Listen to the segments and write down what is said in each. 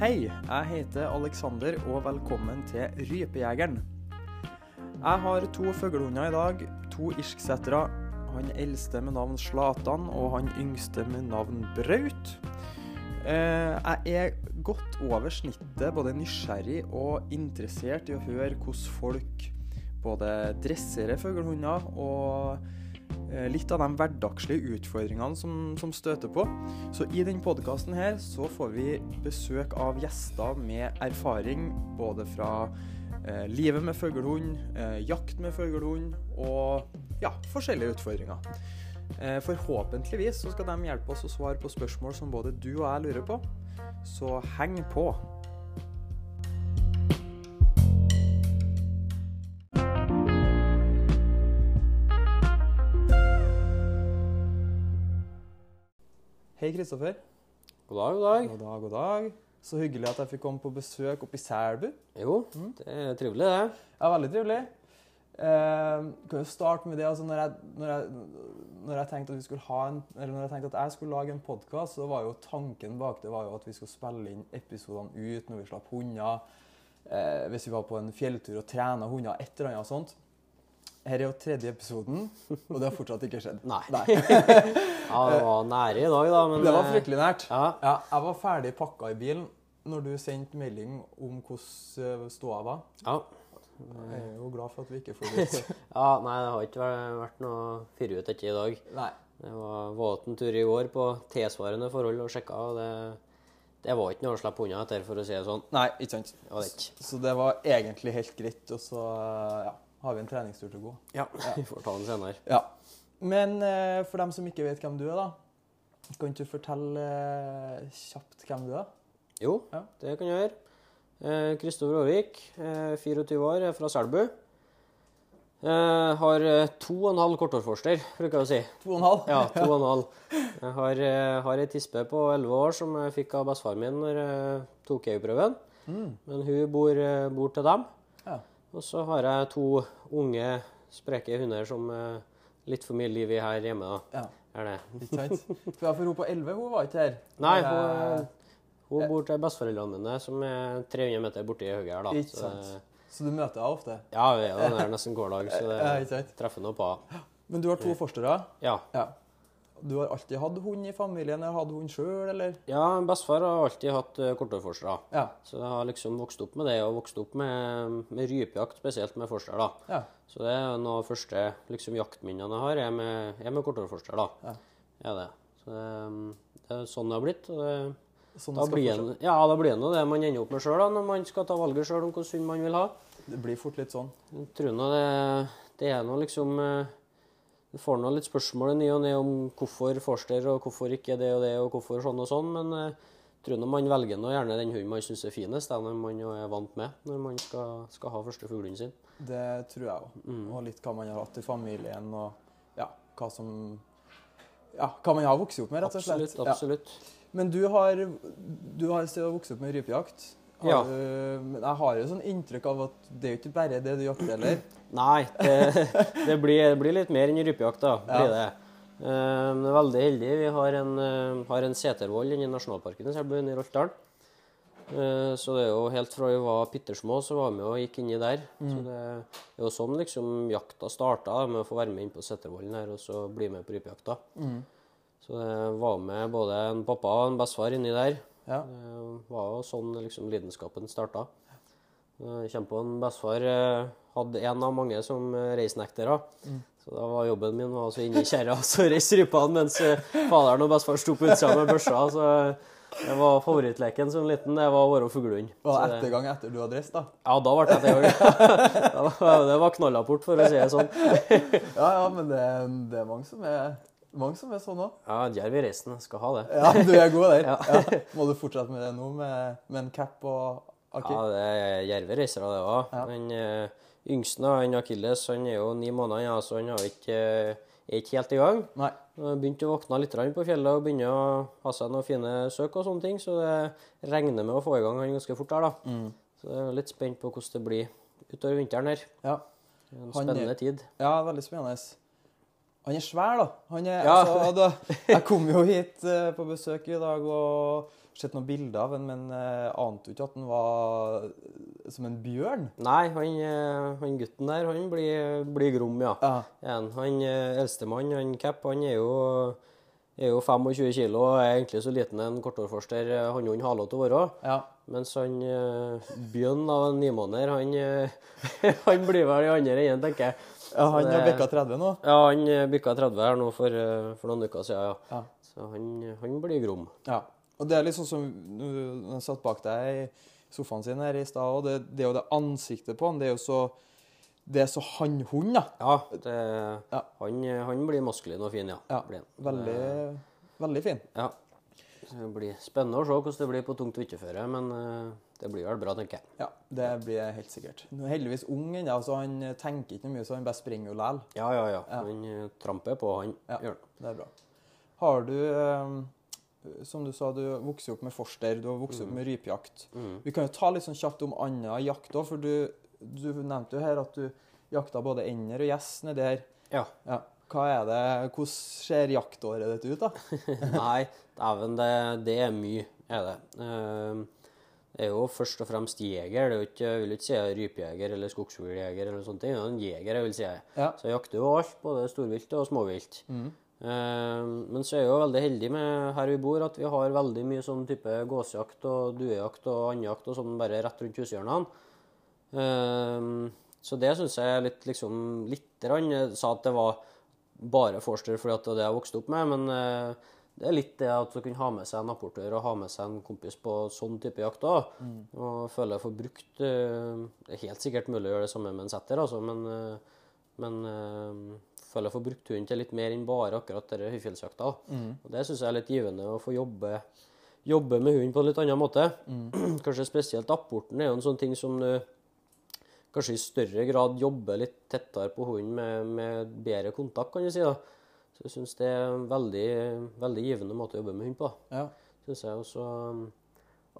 Hei, jeg heter Alexander, og velkommen til Rypejegeren. Jeg har to fuglehunder i dag, to irsksettere. Han eldste med navn Slatan, og han yngste med navn Braut. Eh, jeg er godt over snittet både nysgjerrig og interessert i å høre hvordan folk både dresserer fuglehunder og litt av de hverdagslige utfordringene som, som støter på. Så i denne podkasten her så får vi besøk av gjester med erfaring både fra eh, livet med fuglehund, eh, jakt med fuglehund og ja, forskjellige utfordringer. Eh, forhåpentligvis så skal de hjelpe oss å svare på spørsmål som både du og jeg lurer på. Så heng på. Hei, Kristoffer. God dag, god dag. God dag, god dag. Så hyggelig at jeg fikk komme på besøk oppe i Selbu. Jo, det er trivelig, det. Ja, veldig trivelig. Eh, kan jo starte med det. altså når jeg, når, jeg, når jeg tenkte at vi skulle ha en, eller når jeg tenkte at jeg skulle lage en podkast, så var jo tanken bak det var jo at vi skulle spille inn episodene ut når vi slapp hunder. Eh, hvis vi var på en fjelltur og trena hunder, et eller annet sånt. Her er jo tredje episoden, og det har fortsatt ikke skjedd. Nei. Nei. Ja, det var nære i dag, da. Men Det var eh, fryktelig nært. Ja. Ja, jeg var ferdig pakka i bilen når du sendte melding om hvordan ståa var. ja. Jeg er jo glad for at vi ikke får det ja. Nei, det har ikke vært noe firrute i dag. Nei. Det var våt en tur i går på tilsvarende forhold og sjekka, og det, det var ikke noe å slippe unna etter, for å si det sånn. Nei, ikke sant. Det ikke. Så det var egentlig helt greit, og så ja, har vi en treningstur til å gå. Ja, vi får ta den senere. Ja. Men eh, for dem som ikke vet hvem du er, da, kan ikke du fortelle eh, kjapt hvem du er? Jo, Ja. det kan jeg gjøre. Eh, Kristoffer Aarvik, eh, 24 år, er fra Selbu. Eh, har eh, to og en halv kortårsforster, bruker jeg å si. To og en halv? Ja, to og en halv. Jeg har, eh, har ei tispe på 11 år som jeg fikk av bestefaren min når jeg tok EU-prøven. Men hun bor, eh, bor til dem. Ja. Og så har jeg to unge, spreke hunder som eh, litt for mye liv i her hjemme. da. ja. Er det. Ikke sant? For, ja, hun på 11 hun var ikke her. Nei, hun, hun bor til besteforeldrene mine, som er 300 meter borti høyre her. da. Ikke sant. Så, Så du møter henne ofte? Ja, vi er nesten hver dag, så Ja, det treffer nå på. Men du har to forstere? Ja. Ja. Du har alltid hatt hund i familien, eller hatt hund sjøl, eller? ja, bestefar har alltid hatt uh, kortårforstere. Ja. Så jeg har liksom vokst opp med det, og vokst opp med, med rypejakt, spesielt med forster. da. ja. Så det er noe av de første liksom, jaktminnene jeg har, er med, er med kortårforster. da. Ja. Er det. Så det, det er sånn det har blitt. og det, Sånn da blir en, ja, da blir det det man ender opp med sjøl når man skal ta valget sjøl om hvilken hund man vil ha. Det blir fort litt sånn. Jeg tror nå det, det er noe liksom eh, Du får nå litt spørsmål i ny og ne om hvorfor forster, og hvorfor ikke det og det, og hvorfor sånn og sånn, men eh, jeg tror nå man velger nå gjerne den hunden man syns er finest, den man jo er vant med når man skal, skal ha første fuglen sin. Det tror jeg òg. Mm. Og litt hva man har hatt i familien, og ja, hva som Ja, hva man har vokst opp med, rett og slett. Absolutt. absolutt. Ja. Men du har, du har vokse opp med rypejakt. Har Ja. du- jeg har jo sånn inntrykk av at det er jo ikke bare det du jakter heller. Nei, det, det, blir, det blir litt mer enn rypejakt, da. Ja. Blir det. Um, er veldig heldig. Vi har en, eh, har en setervoll inne i nasjonalparken i Selbu, i Roltdalen. Uh, Så det er jo helt fra vi var pittersmå, så var vi og gikk inni der. Så det er jo sånn liksom jakta starta, med å få være med inn på setervollen her og så bli med på rypejakta. Så det var med både en pappa og en bestefar inni der. Ja. Det var jo sånn liksom lidenskapen starta. Jeg kommer på en bestefar eh, hadde en av mange som eh, Mm. Så da var jobben min var altså inne i kjerra og så reise rypene mens eh, faderen og bestefar sto på utsida med børsa. Så det var favorittleken som liten, det var å være fuglehund. Det- ettergang etter du hadde reist, da. Ja, da ble det ettergang. Det var knallapport, for å si det sånn. Ja, ja, men det, det er mange som er, mange som er sånn òg. Ja, djerv i reisen. Skal ha det. Ja, du er god der. Ja. Ja. Må du fortsette med det nå, med, med en cap og akki? Ja, det er djerve reisere, det òg. Ja. Den uh, yngste, han Akilles, han er jo ni måneder, ja, så han har ikke, er ikke helt i gang. Nei. Han har å våkne litt på fjellet og begynne å ha seg noen fine søk og sånne ting, så det regner med å få i gang han ganske fort der, da. Mm. Så jeg er litt spent på hvordan det blir utover vinteren her. Ja. En Han spennende tid. ja, veldig spennende. Han er svær, da. Han er, Ja. altså, da. Jeg kom jo hit uh, på besøk i dag, og sett noen bilder av ham, men uh, ante ikke at han var som en bjørn. Nei, han, eh, han gutten der, han blir, blir grom, ja. Ja. En, han eh, eldstemann, han Cap, han er jo, er jo 25 kilo og er egentlig så liten en kortårforster eh, hannhund har lov til å være. Ja. Mens han eh, Bjørn av en nimåneder, han, eh, han blir vel i andre enden, tenker jeg. Ja han har bikka 30 nå. Ja, han eh, bikka 30 her nå for, eh, for noen uker siden, ja. Ja. Så han, han blir grom. Ja. Og det er litt sånn som du satt bak deg i sofaen sin her i stad, og det, det er jo det ansiktet på han, det er jo så Det er så hannhund, da. Ja, det, Ja. Han, han blir maskulin og fin, ja. Ja. Veldig, veldig fin. Ja. Det blir spennende å se hvordan det blir på tungt vinterføre, men eh, det blir vel bra, tenker jeg. Ja, det blir helt sikkert. Nå er heldigvis ung ennå, så han tenker ikke noe mye, så han bare springer jo likevel. Ja, ja, ja. Han eh, tramper på, han Ja. det. Er bra. Har du eh, Som du sa, du vokste opp med forster, du har vokst opp med rypejakt. Vi kan jo ta litt sånn kjapt om annen jakt òg, for du, du nevnte jo her at du jakta både ender og gjess nedi her. Ja. Ja. Hva er det, Hvordan ser jaktåret ditt ut, da? Nei, dæven, det, det er mye, er det. Uh, er jo først og fremst jeger. Det er jo ikke, jeg vil ikke si rypejeger eller skogsfugljeger eller sånne ting. Det er en jeger, jeg vil si. Ja. Så jeg jakter jo alt, både storvilt og småvilt. Eh, men så er jeg jo veldig heldig med her vi bor, at vi har veldig mye sånn type gåsejakt og duejakt og andjakt og sånn bare rett rundt hushjørnene. Eh, så det syns jeg er litt liksom Litt grann, Jeg sa at det var bare forster fordi at det var det jeg vokste opp med, men eh, det er litt det at du kan ha med seg en apportør og ha med seg en kompis på sånn type jakt òg. Og føle jeg får brukt eh, Det er helt sikkert mulig å gjøre det samme med en setter, altså, men, eh, men eh, føler jeg får brukt hunden til litt mer enn bare akkurat denne høyfjellsjakta. Og det syns jeg er litt givende å få jobbe, jobbe med hunden på en litt annen måte. Kanskje spesielt apporten er jo en sånn ting som du kanskje i større grad jobber litt tettere på hunden med, med bedre kontakt, kan du si. da. Så jeg syns det er en veldig, veldig givende måte å jobbe med hund på. Ja. Synes jeg også um,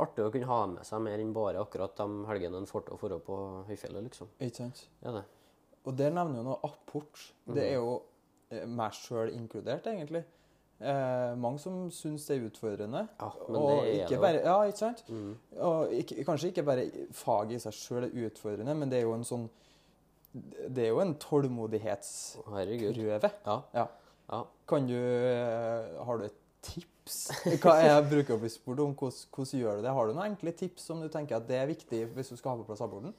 artig å kunne ha med seg mer enn bare akkurat de helgene en får til å dra på høyfjellet, liksom. Ikke sant? Er det. Og der nevner jo noe apport. Det er jo eh, meg sjøl inkludert, egentlig. Eh, mange som syns det er utfordrende. Ja, men det er ikke det jo. bare, Ja, ikke sant? Og ikke, kanskje ikke bare faget i seg sjøl er utfordrende, men det er jo en sånn Det er jo en tålmodighetsprøve. Herregud. Ja. Ja. Ja. Kan du eh, Har du et tips? Hva jeg bruker å bli spurt om hvordan, hvordan gjør du det. Har du noen enkle tips som du tenker at det er viktig hvis du skal ha på plass apporten?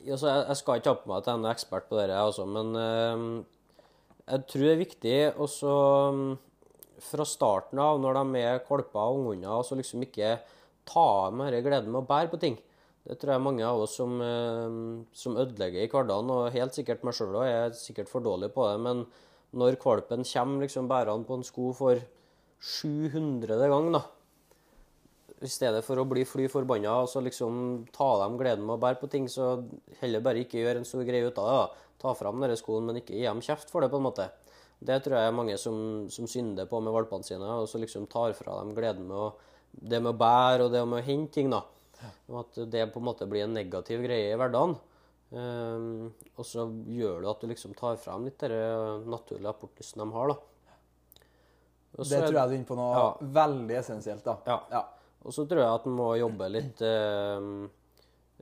Altså, jeg, jeg skal ikke ha på meg at jeg er noen ekspert på dette, altså, men eh, jeg tror det er viktig også mm, fra starten av, når de er kolper og unghunder, så liksom ikke ta av med denne gleden med å bære på ting. Det tror jeg mange av oss som, eh, som ødelegger i hverdagen, og helt sikkert meg sjøl òg, er sikkert for dårlig på det. Men når valpen kommer liksom bærende på en sko for 700. gang, da, i stedet for å bli fly forbanna og så liksom ta dem gleden med å bære på ting, så heller bare ikke gjøre en stor greie ut av det. da. Ta fram denne skoen, men ikke gi dem kjeft for det, på en måte. Det tror jeg er mange som, som synder på med valpene sine, og så liksom tar fra dem gleden med å, det med å bære og det med å hente ting. da. Og at det på en måte blir en negativ greie i hverdagen. Ehm, og så gjør det at du liksom tar frem litt den naturlige apportlysten de har. da. Også, Det tror jeg du er inne på noe Ja. veldig essensielt. da. Ja. Ja. Og så tror jeg at en må jobbe litt eh,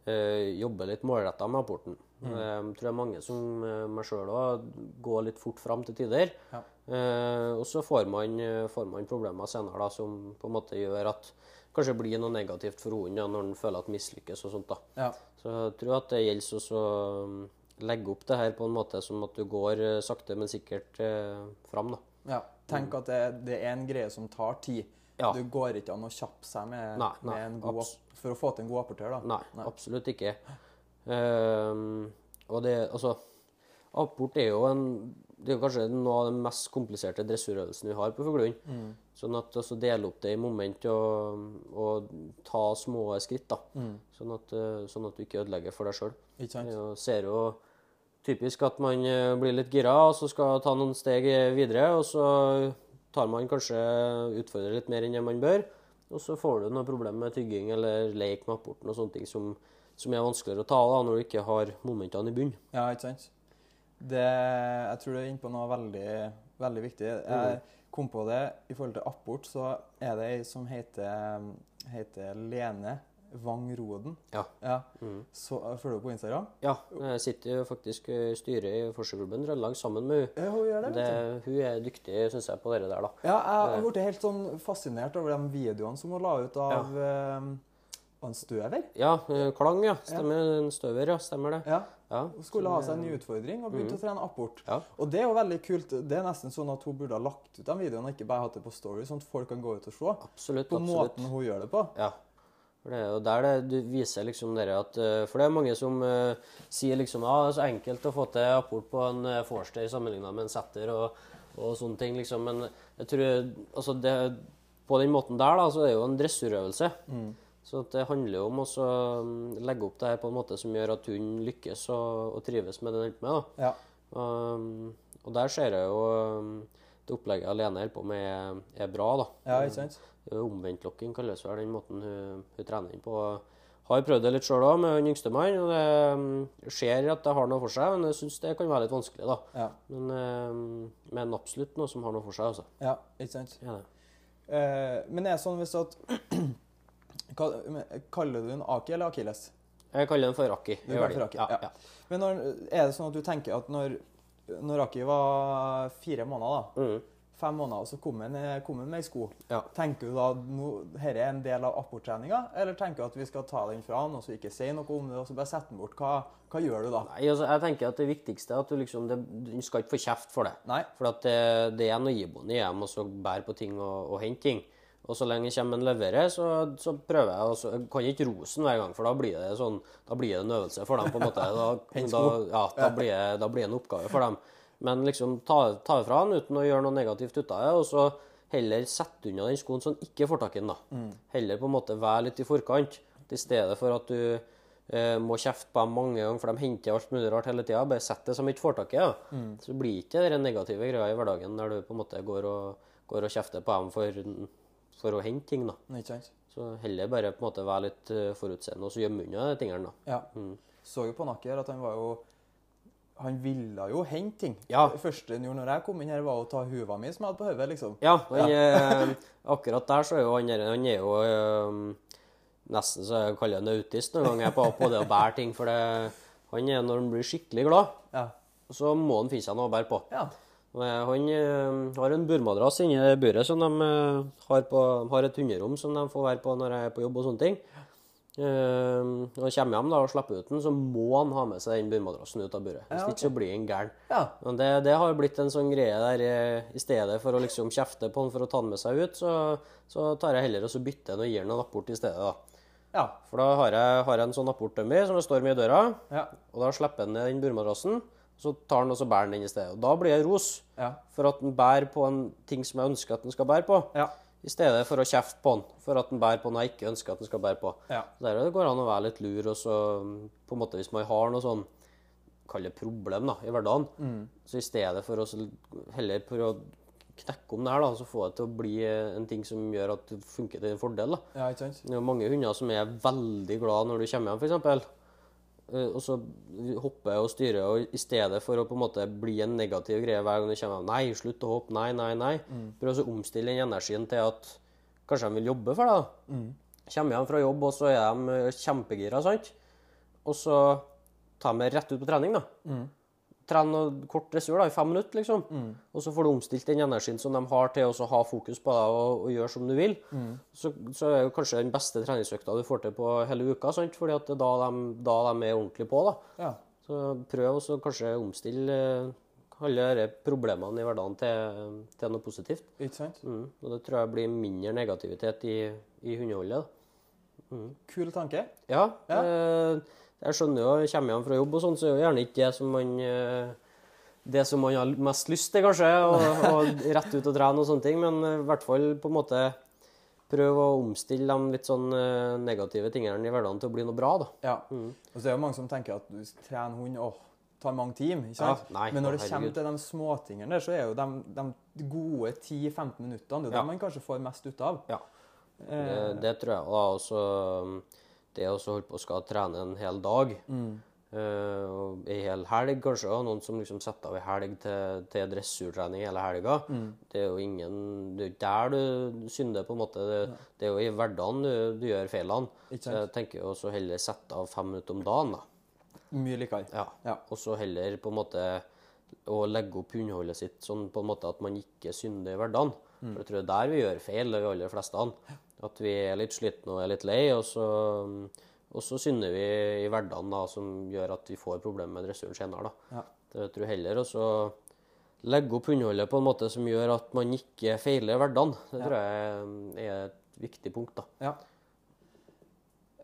eh, Jobbe litt målretta med apporten. Mm. Jeg tror det er mange som eh, meg sjøl òg går litt fort fram til tider. Ja. Eh, og så får man, eh, får man problemer senere da, som på en måte gjør at kanskje blir noe negativt for hunden ja, når den føler at den mislykkes og sånt. da. Ja. Så jeg tror at det gjelder å um, legge opp det her på en måte som at du går eh, sakte, men sikkert eh, fram. da. Ja. Tenk at det, det er en greie som tar tid. Ja. Du går ikke an å kjappe seg med, Nei, nei, med en god, for å få til en god apportør. da. Nei, absolutt ikke. Um, og det, altså Apport er jo en det er kanskje noe av den mest kompliserte dressurøvelsen vi har på fuglehund. Sånn at altså, dele opp det i moment og, og ta små skritt. da. Sånn, at, eh, sånn at du ikke ødelegger for deg sjøl. Jeg ser jo typisk at man eh, blir litt gira og så skal ta noen steg videre, og så tar man kanskje utfordrer litt mer enn det man bør, og så får du noe problem med tygging eller leik med apporten og sånne ting som, som er vanskeligere å ta av da, når du ikke har momentene i bunnen. Ja, ikke sant? Det, jeg tror du er inne på noe veldig, veldig viktig. Jeg, kom på det i forhold til apport, så er det ei som heter, heter Lene Wang Roden. Ja. Ja. Så, følger du på Instagram? Ja, jeg sitter jo faktisk i styret i Forskerklubben Trøndelag sammen med henne. Ja, hun gjør det, Det, hun er dyktig, syns jeg, på det der, da. Ja, jeg har blitt helt sånn fascinert over de videoene som hun la ut av ja. av en støver. Ja, eh, Klang, ja. Stemmer. En støver, ja. Stemmer det. Ja. Hun skulle ha seg en ny utfordring og begynte å trene apport. Ja. Og det er jo veldig kult. Det er nesten sånn at hun burde ha lagt ut de videoene og ikke bare hatt det på Story, sånn at folk kan gå ut og se. Absolutt. På absolutt. måten hun gjør det på. Ja. For det er jo der det du viser liksom dere at eh, For det er mange som uh, sier liksom ja, det er så enkelt å få til apport på en uh, forstay sammenligna med en setter og, og sånne ting, liksom. Men jeg tror altså det, På den måten der, da, så er det jo en dressurøvelse. Så at det handler jo om å mm, legge opp det her på en måte som gjør at hunden lykkes og, og trives med det den holder på med. Ja. Um, og der ser jeg jo um, det opplegget Alene holder på med, er, er bra. da. ja, ikke sant? Omvendtlokking kalles vel den måten hun, hun trener inn på. Har prøvd det litt sjøl òg, med den yngste mann. Og det um, ser at det har noe for seg, men jeg syns det kan være litt vanskelig. da. Ja. Men, um, men absolutt noe som har noe for seg, altså. ja, ikke sant? Ja, det. Uh, men det er sånn hvis at Kaller du den Aki eller Akilles? Jeg kaller den for det. Raki, Ja, ja. Men når, er det sånn at du tenker at når, når Aki var fire måneder, da, Mm. fem måneder, og så kom han, kom han med ei sko, Ja. tenker du da no, dette er en del av apporttreninga, eller tenker du at vi skal ta den fra han og så ikke si noe om det, og så bare sette den bort? Hva, hva gjør du da? Nei, altså, jeg tenker at det viktigste er at du liksom det, Du skal ikke få kjeft for det. Nei? For at det, det er noe iboende i dem å bære på ting og, og hente ting. Og så lenge det kommer en leverer, så, så prøver jeg. Og så jeg kan ikke rosen hver gang, for da blir det sånn, da blir det en øvelse for dem. på en måte. Da, da, ja, da, blir det, da blir det en oppgave for dem. Men liksom ta, ta fra han uten å gjøre noe negativt ut av det, og så heller sette unna den skoen så han ikke får tak i den. da. Heller på en måte være litt i forkant, i stedet for at du eh, må kjefte på dem mange ganger, for de henter alt mulig rart hele tida. Bare sett det som ikke får tak i. Ja. Så blir ikke det negative greia i hverdagen der du på en måte går og, går og kjefter på dem for, for å hente ting. da. Ikke sant? Så heller bare på en måte være litt eh, forutseende og så gjemme unna de tingene. da. Ja. Så jo på Nakker at han var jo Han ville jo hente ting. Ja. Det første han gjorde når jeg kom inn her, var å ta huva mi som jeg hadde på hodet, liksom. Ja, han, eh, akkurat der så er jo han, han er jo eh, nesten så jeg kaller han autist noen ganger på, på det å bære ting. For det, han er når han blir skikkelig glad, Ja. så må han finne seg noe å bære på. Ja. Eh, Han eh, har en burmadrass inni buret som de eh, har, på, har et hunderom som de får være på når jeg er på jobb og sånne ting. Uh, når han kommer hjem da og slipper ut den, så må han ha med seg den burmadrassen ut av buret. Hvis Ja, ikke så blir han gæren. Ja. Det, det har blitt en sånn greie der eh, i stedet for å liksom kjefte på han for å ta han med seg ut, så, så tar jeg heller og så bytter han og gir han en apport i stedet. da. Ja. For da har jeg, har jeg en sånn apportdummy som det står med i døra, Ja. og da slipper han ned den burmadrassen, så tar han og så bærer den i stedet. Og da blir det ros Ja. for at han bærer på en ting som jeg ønsker at han skal bære på, Ja. i stedet for å kjefte på han for at han bærer på noe jeg ikke ønsker at han skal bære på. Ja. Der det går an å være litt lur, og så mm, på en måte hvis man har noe sånn Kall det problem da, i hverdagen, så i stedet for å heller prøve å knekke om det her, da, så få det til å bli eh, en ting som gjør at det funker til din fordel. da. ja, ikke sant? Det er mange hunder som er veldig glad når du kommer hjem, f.eks. Og så hopper og styrer, og i stedet for å på en måte bli en negativ greie hver gang du kommer Nei, slutt å hoppe. Nei, nei, nei. Prøv å omstille den energien til at kanskje de vil jobbe for deg. da. Kommer hjem fra jobb, og så er de eh, kjempegira, sant? Og så tar de rett ut på trening, da. Tren noe kort dressur da, i fem minutter, liksom. Og så får du omstilt den energien som de har til å ha fokus på deg og, og gjøre som du vil. Så, så er det kanskje den beste treningsøkta du får til på hele uka, sant? fordi at det er da de, da de er ordentlig på. da. Ja. Så prøv å kanskje omstille eh, alle disse problemene i hverdagen til, til noe positivt. Ikke sant? Mm. Og det tror jeg blir mindre negativitet i, i hundeholdet. da. Kul tanke. Ja, Ja. eh, jeg skjønner jo, kommer hjem fra jobb og sånn, så er jo gjerne ikke det som man eh, det som man har mest lyst til, kanskje, og, og rett ut og trene og sånne ting, men eh, i hvert fall på en måte prøve å omstille de litt sånn eh, negative tingene i hverdagen til å bli noe bra, da. Ja. Og så er det jo mange som tenker at du trener trene hund åh, tar mange timer. ikke sant? Ja, nei, Men når det kommer til de småtingene der, så er jo de, de gode 10-15 minuttene det er Ja. det man kanskje får mest ut av. Ja. Eh, Det, det tror jeg. Og da også um, det å holde på å skal trene en hel dag, Mm. Uh, og Ei hel helg, kanskje. Og noen som liksom setter av ei helg til, til dressurtrening hele helga. Mm. Det er jo ingen Det er ikke der du synder, på en måte. Det, det er jo i hverdagen du, du gjør feilene. Så jeg tenker jo også heller sette av fem minutter om dagen, da. Mye likere. Ja. Ja. Og så heller på en måte å legge opp underholdet sitt sånn på en måte at man ikke synder i hverdagen. Mm. For jeg tror det er der vi gjør feil, de aller fleste. At vi er litt slitne og er litt lei, og så, og så synder vi i hverdagen, da, som gjør at vi får problemer med dressuren senere. Da. Ja. Det tror jeg heller også legge opp innholdet på en måte som gjør at man ikke feiler hverdagen. Det tror jeg er et viktig punkt. da. Ja.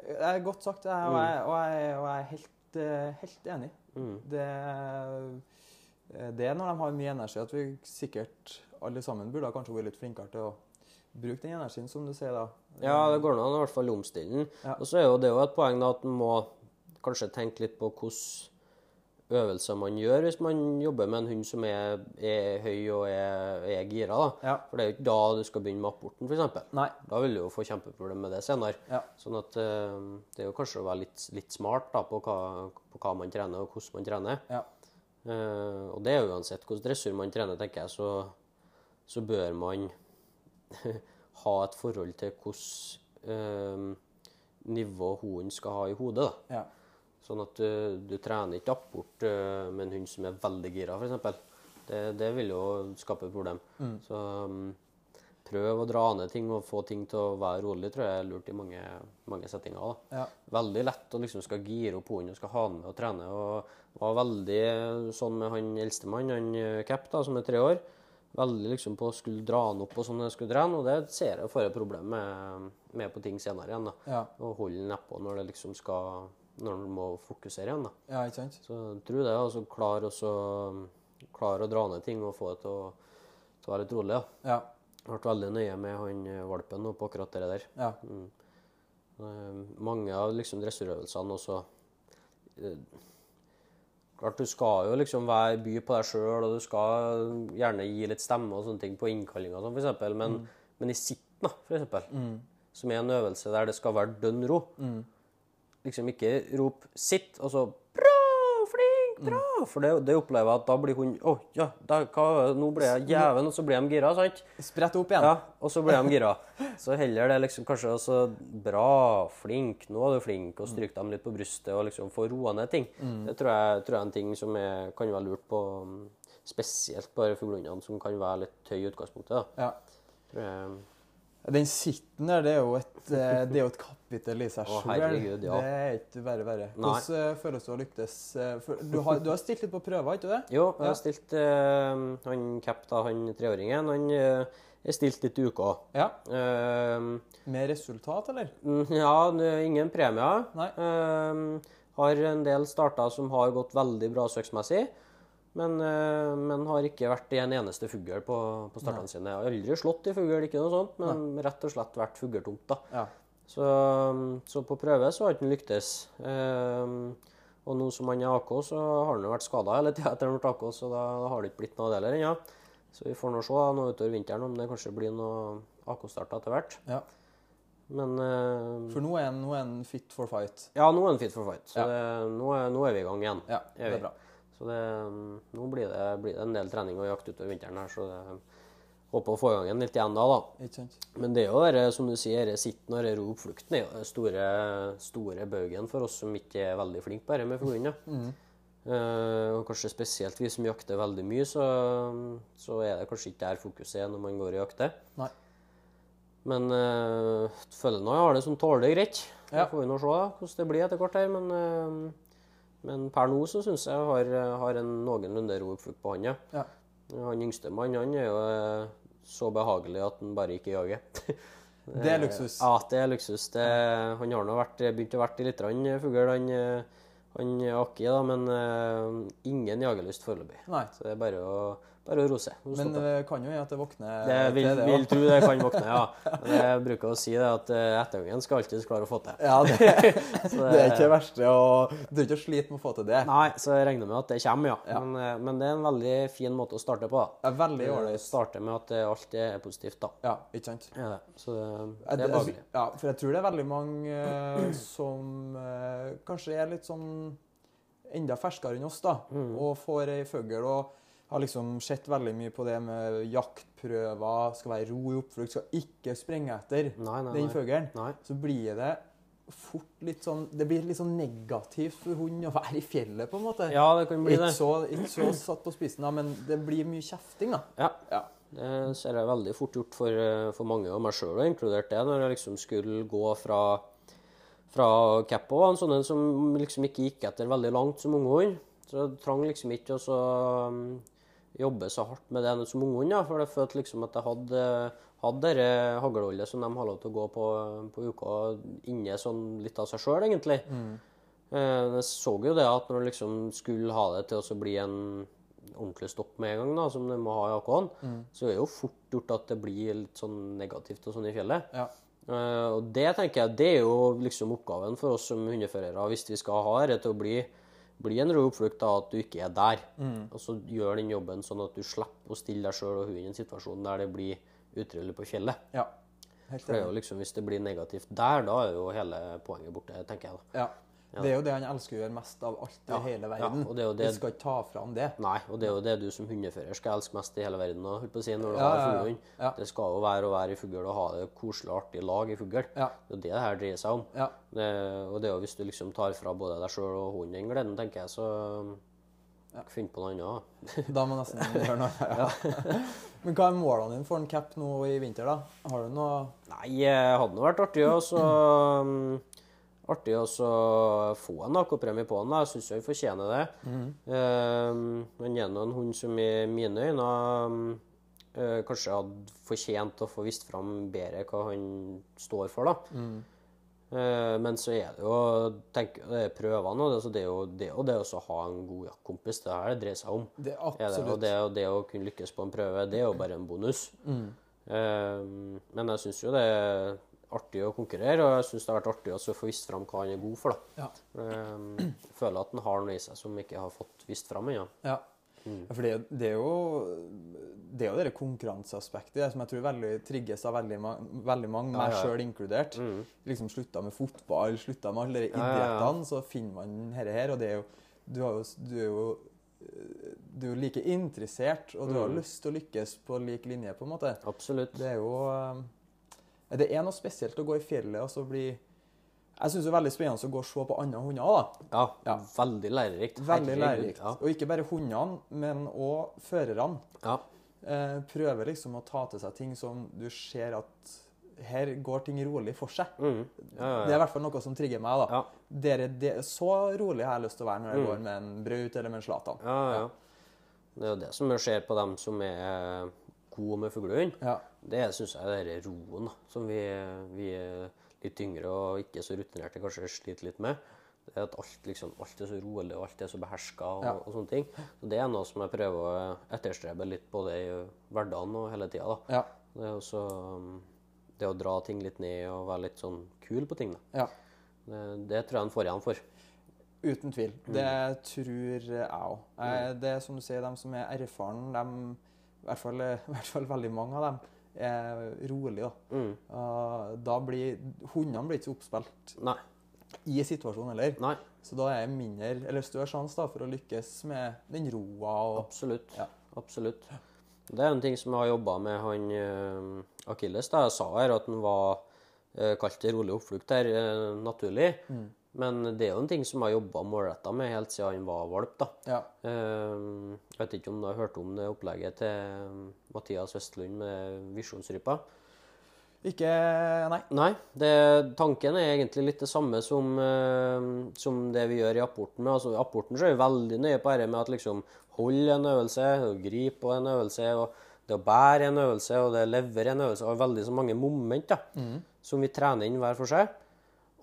Det er godt sagt, og jeg, og jeg, og jeg er helt, eh, helt enig. Mm. Det, eh, det er når de har mye energi at vi sikkert alle sammen burde kanskje vært litt flinkere til å bruke den energien, som du sier da. Ja, det går an å i hvert fall omstille den. Ja. Og så er jo det jo et poeng da, at man må kanskje tenke litt på hvilke øvelser man gjør hvis man jobber med en hund som er, er høy og er, er gira. da. Ja. For det er jo ikke da du skal begynne med apporten, f.eks. Da vil du jo få kjempeproblemer med det senere. Ja. Sånn at eh, det er jo kanskje å være litt, litt smart da, på, hva, på hva man trener, og hvordan man trener. Ja. Uh, og det er jo uansett hvordan dressur man trener, tenker jeg, så, så bør man ha et forhold til hvilket eh, nivå hunden skal ha i hodet. da. Ja. Sånn at du, du trener ikke bort eh, med en hund som er veldig gira, f.eks. Det, det vil jo skape et problem. Så um, prøv å dra ned ting og få ting til å være rolig, tror jeg er lurt i mange, mange settinger. Ja. Veldig lett å liksom skal gire opp hunden og skal ha den med og trene. og var veldig sånn med han eldstemann, han Kapp, Cap, da, som er tre år. Veldig liksom på å skulle dra han opp og sånn når jeg skulle trene, og det ser jeg får et problem med, med på ting senere igjen. da. Ja. Å holde den nedpå når det liksom skal når du må fokusere igjen. da. ja, ikke sant? Så jeg tror det. altså Klare klar så- klare å dra ned ting og få det til å, til å være litt rolig. da. Ja. Jeg har vært veldig nøye med han eh, valpen på akkurat det der. Ja. Mm. mange av liksom dressurøvelsene også eh, Klart du skal jo liksom være by på deg sjøl, og du skal gjerne gi litt stemme og sånne ting på innkallinga, sånn, eksempel, men, men i sitten, for eksempel, som er en øvelse der det skal være dønn ro Liksom ikke rop 'sitt', og så flink, bra', for det, det opplever jeg at da blir hun 'Å, ja, da, hva, nå ble jeg jæven', og så blir de gira, sant? Sprett opp igjen. Ja, og så blir de gira. Så heller det liksom kanskje også bra, flink, nå er du flink, og stryk dem litt på brystet og liksom få roa ned ting. Det tror jeg, tror jeg er en ting som er, kan være lurt på mm, spesielt bare fuglehundene som kan være litt høy i utgangspunktet. da. Ja. Tror jeg, Den sitten der, det er jo et, eh, det er jo et kapittel i seg sjøl. ja. Det er ikke verre verre. Hvordan eh, føles det å lyktes? eh, Du har, du har stilt litt på prøver, ikke det? jo, jeg har stilt uh, han Cap, da, han treåringen, han uh, er stilt litt i uka. Ja. Uh, Med resultat, eller? Ja, ingen premier. Nei. Uh, har en del starter som har gått veldig bra søksmessig, men, eh, men har ikke vært i en eneste fugl på, på startene sine. Jeg har aldri slått i fugl, ikke noe sånt, men rett og slett vært fugletomt. da. Ja. Så, så på prøve så har han lyktes. Um, og nå som han er AK, så har han jo vært skada hele tida etter han ble AK, så da har det ikke blitt noe av det heller ennå. Så vi får nå se da, nå utover vinteren om det kanskje blir noe AK-starter etter hvert. ja. Men uh, For nå er han- fit for fight. ja, nå er han fit for fight. Så Ja. det, nå, er, nå er vi i gang igjen. Ja, det er bra. Så det, nå blir det, blir det en del trening og jakt utover vinteren her, så det, håper å få i gang en litt igjen da, da. Men det er jo det, som du sier, det sitten og oppflukten er jo den store, store baugen for oss som ikke er veldig flinke på dette med fuglehund. Mm. Uh, og kanskje spesielt vi som jakter veldig mye, så, så er det kanskje ikke der fokuset er når man går og jakter. Nei. Men uh, føler nå jeg har det som tåler det greit. Ja. Det får vi nå se da, hvordan det blir etter hvert her. Men, eh, men per nå så syns jeg har, har en noenlunde ro på han, ja. Han yngste mann han er jo eh, så behagelig at han bare ikke jager. Det er luksus. Ja, det er luksus. Det, han har nå begynt å være litt rann fugl, han, eh, han Akki, da, men uh, ingen jagerlyst foreløpig. Så det er bare å, bare å rose. Men det kan jo gjøre at det våkner det vil, til det vil tro det kan våkne, ja. Men jeg bruker å si det at eh, ettergangen skal alltid klare å få til. Ja, det, Så det er ikke det verste. Og du er ikke å slite med å få til det. Nei, så jeg regner med at det kommer, ja. Ja. Men, eh, men det er en veldig fin måte å starte på. da. Det er veldig ålreit. Starte med at eh, alt er positivt, da. Ja, ikke sant? Ja. Så det, det er behagelig. Ja, for jeg tror det er veldig mange eh, som eh, kanskje er litt sånn enda ferskere enn oss, da, Mm. og får ei fugl og har liksom sett veldig mye på det med jaktprøver, skal være ro i oppflukt, skal ikke sprenge etter Nei, nei, den fuglen, så blir det fort litt sånn Det blir litt sånn negativt for hund å være i fjellet, på en måte. Ja, det kan bli ikke, det. så, ikke så satt på spissen, da, men det blir mye kjefting, da. Ja. Ja. Det ser jeg veldig fort gjort for, eh, for mange, og meg sjøl inkludert det, når jeg liksom skulle gå fra, fra Keppo var en sånn som liksom ikke gikk etter veldig langt som unghund. Så jeg trang liksom ikke å så, um, jobbe så hardt med det som unghund, ja, for jeg følte liksom at jeg hadde, hadde det haglholdet som de har lov til å gå på på uka, inne sånn litt av seg sjøl, egentlig. Mm. Jeg så jo det at når du liksom skulle ha det til å bli en ordentlig stopp med en gang, da, som du må ha i AK-en, så er det jo fort gjort at det blir litt sånn negativt og sånn i fjellet. Ja. Eh, og det tenker jeg, det er jo liksom oppgaven for oss som hundeførere, hvis vi skal ha dette til å bli, bli en rød oppflukt, av at du ikke er der. Og så gjør den jobben sånn at du slipper å stille deg sjøl og hunden i en situasjon der det blir utrivelig på fjellet. ja. Helt For det er jo liksom, Hvis det blir negativt der, da er jo hele poenget borte, tenker jeg. da. Ja. Det er jo det han elsker å gjøre mest av alt i Ja, hele ja, verden. og det er jo det- Vi skal ikke ta fram det. Nei, og det er jo det du som hundefører skal elske mest i hele verden. Og, på å si, når du Ja, har ja, ja. fuglehund. Ja. Det skal jo være å være i fugl og ha det koselig og artig lag i fugl. Ja. Det er det det her dreier seg om. Ja. Det, og det er jo hvis du liksom tar fra både deg sjøl og hunden den gleden, tenker jeg, så Finn på noe annet. Da må nesten gjøre noe. Ja. Men hva er målene dine for en cap nå i vinter, da? Har du noe Nei, det hadde nå vært artig å så um, Artig å få en AK-premie på han. da. Jeg syns han fortjener det. Um, han er nå en hund som i mine øyne eh, kanskje hadde fortjent å få vist fram bedre hva han står for. da. Eh, men så er det jo tenk, det er prøvene, og det, så det er jo det, og det å ha en god jaktkompis. Det her det dreier seg om. Det er det, og det, og det å kunne lykkes på en prøve, det er jo bare en bonus. Eh, men jeg syns jo det artig å konkurrere, og jeg syns det har vært artig å få vist fram hva han er god for. da. Ja. Eh, jeg føler at han har noe i seg som ikke har fått vist fram ennå. Ja. Ja, For det, det er jo det er jo det konkurranseaspektet som jeg tror veldig trigges av veldig, veldig mange, meg ja, ja. sjøl inkludert. Mm. Liksom Slutta med fotball, slutta med alle de Ja, ja, idrettene, så finner man dette her. Og det er jo Du, har jo, du er jo du er jo like interessert, og du har Mm. lyst til å lykkes på lik linje, på en måte. Absolutt. Det er jo eh, Det er noe spesielt å gå i fjellet og så bli Jeg syns det er veldig spennende å gå og se på andre hunder. da. Ja, Ja. veldig lærerikt. Veldig lærerikt. Ja. Og ikke bare hundene, men òg førerne. ja. Eh, prøver liksom å ta til seg ting som du ser at her går ting rolig for seg. Mm. ja, Det er i hvert fall noe som trigger meg. da. Dere, det, så rolig har jeg lyst til å være når jeg Mm. går med en Braut eller med en Zlatan. Ja, ja. Det er jo det som skjer på dem som er gode med fuglehund. Ja. Det syns jeg er den roen som vi, vi litt yngre og ikke så rutinerte kanskje sliter litt med. Det at alt, liksom, alt er så rolig og alt er så beherska og, Ja. og sånne ting. Så Det er noe som jeg prøver å etterstrebe litt både i hverdagen og hele tida. Ja. Det er også um, det å dra ting litt ned og være litt sånn kul på ting. ja. Det, det tror jeg han får igjen for. Uten tvil. Mm. Det tror jeg òg. Det er som du sier, de som er erfarne, de, i hvert fall, i hvert fall veldig mange av dem, er rolig. Da, Mm. Uh, da blir Hundene blir ikke så oppspilt Nei. i situasjonen heller. Nei, Så da er det mindre, eller større sjanse for å lykkes med den roa og absolutt. Ja. Absolutt. Det er en ting som jeg har jobba med han uh, Akilles. da Jeg sa her at han var uh, kalt rolig oppflukt her, eh, naturlig. Mm. Men det er jo en ting som jeg har jobba målretta med helt siden han var valp. da. Ja. Eh, jeg vet ikke om du har hørt om det opplegget til eh, Mathias Vestlund med visjonsrypa? Ikke Nei. Nei, det, tanken er egentlig litt det samme som, eh, som det vi gjør i apporten. med. Altså, I apporten så er vi veldig nøye på dette med at liksom hold en øvelse, og grip på en øvelse, og det å bære en øvelse, og det å levere en øvelse, og veldig så mange moment da, som vi trener inn hver for seg.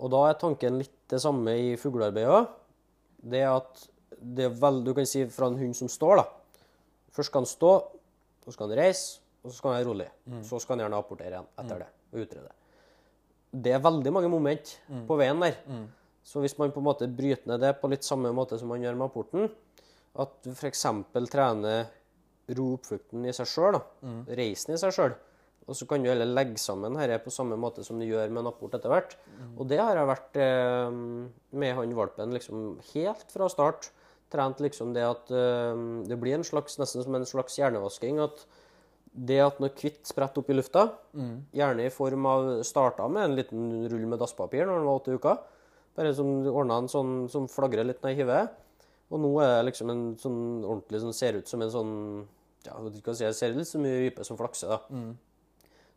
Og da er tanken litt det samme i fuglearbeidet òg. Det at det er vel, du kan si fra en hund som står, da. Først skal han stå, så skal han reise, og så skal han være rolig. Så skal han gjerne apportere igjen etter det og utrede. Det er veldig mange moment på veien der. Så hvis man på en måte bryter ned det på litt samme måte som man gjør med apporten, at du f.eks. trener ro oppflukten i seg sjøl, reisen i seg sjøl, og så kan du heller legge sammen dette på samme måte som du gjør med en apport etter hvert. Og det har jeg vært eh, med han valpen liksom helt fra start. trent liksom det at eh, det blir en slags, nesten som en slags hjernevasking. At det at noe hvitt spretter opp i lufta, gjerne i form av Starta med en liten rull med dasspapir når den var åtte uker. Bare som ordna en sånn som flagrer litt ned i hivet. Og nå er det liksom en sånn ordentlig som ser ut som en sånn ja, jeg vet ikke hva jeg ser litt så mye rype som flakser. da.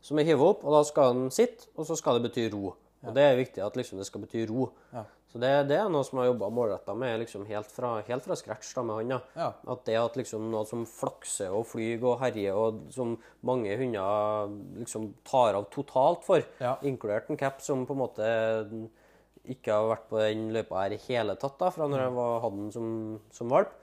Som er hiver opp, og da skal den sitte, og så skal det bety ro. Og det er viktig at liksom det skal bety ro. Ja. Så det, det er noe som jeg har jobba målretta med liksom helt fra, helt fra scratch da med hånda. Ja. At det at liksom noe som flakser og flyr og herjer, og som mange hunder liksom tar av totalt for, Ja. inkludert en cap som på en måte ikke har vært på den løypa her i hele tatt, da, fra når jeg var, hadde den som, som valp.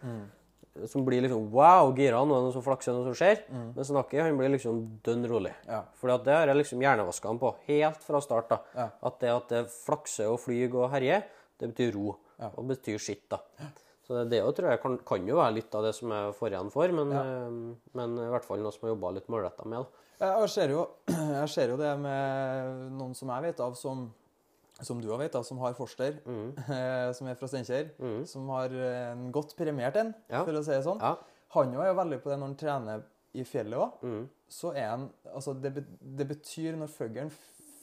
Som blir liksom wow, gira, nå er det noe som flakser, noe som skjer. Men snakker han blir liksom dønn rolig. Ja. For det har jeg liksom hjernevaska han på, helt fra start. da. Ja. At det at det flakser og flyr og herjer, det betyr ro. Og betyr skitt, da. Så det, det tror jeg kan, kan jo være litt av det som jeg får igjen for, men, eh, men i hvert fall noe som jeg jobba litt målretta med. da. Jeg ser, jo, jeg ser jo det med noen som jeg vet av, som, som du òg vet da, som har forster, eh, som er fra Steinkjer, som har en godt premiert en, Ja. for å si det sånn. Ja. Han er jo veldig på det når han trener i fjellet òg. Mm. Så er han Altså, det, det betyr når fuglen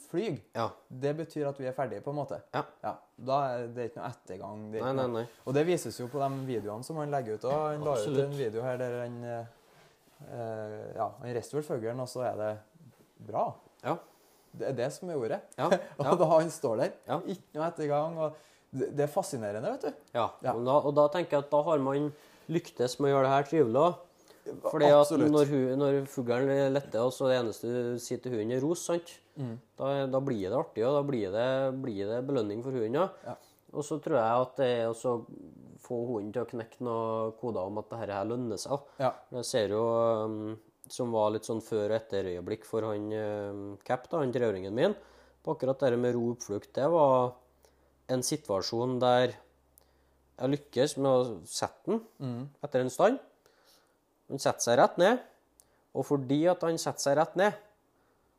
flyr, Ja. det betyr at vi er ferdige, på en måte. Ja. Da er det ikke noe ettergang. Det er Nei, ikke nei, noe- nei. Og det vises jo på de videoene som han legger ut. Og han la ut en video her der han eh, eh, Ja, han reiste vel fuglen, og så er det bra. Ja. Det er det som er ordet. Ja. og da han står der, Ja. ikke noe ettergang. og det, er fascinerende, vet du. Ja. Og, da, og da tenker jeg at da har man lyktes med å gjøre det her trivelig òg. Fordi at Absolutt. når, hu- når fuglen letter, og så det eneste du sier til hunden, er ros, sant? Mm. Da, da blir det artig, og da blir det, blir det belønning for hunden. Ja. Ja. Og så tror jeg at det er å få hunden til å knekke noen koder om at dette her lønner seg. Ja. Jeg ser jo um, som var litt sånn før- og etterøyeblikk for han um, Cap, da, han treåringen min. På akkurat det med ro oppflukt, det var en situasjon der jeg lykkes med å sette den Mm. etter en stand. Han setter seg rett ned, og fordi at han setter seg rett ned,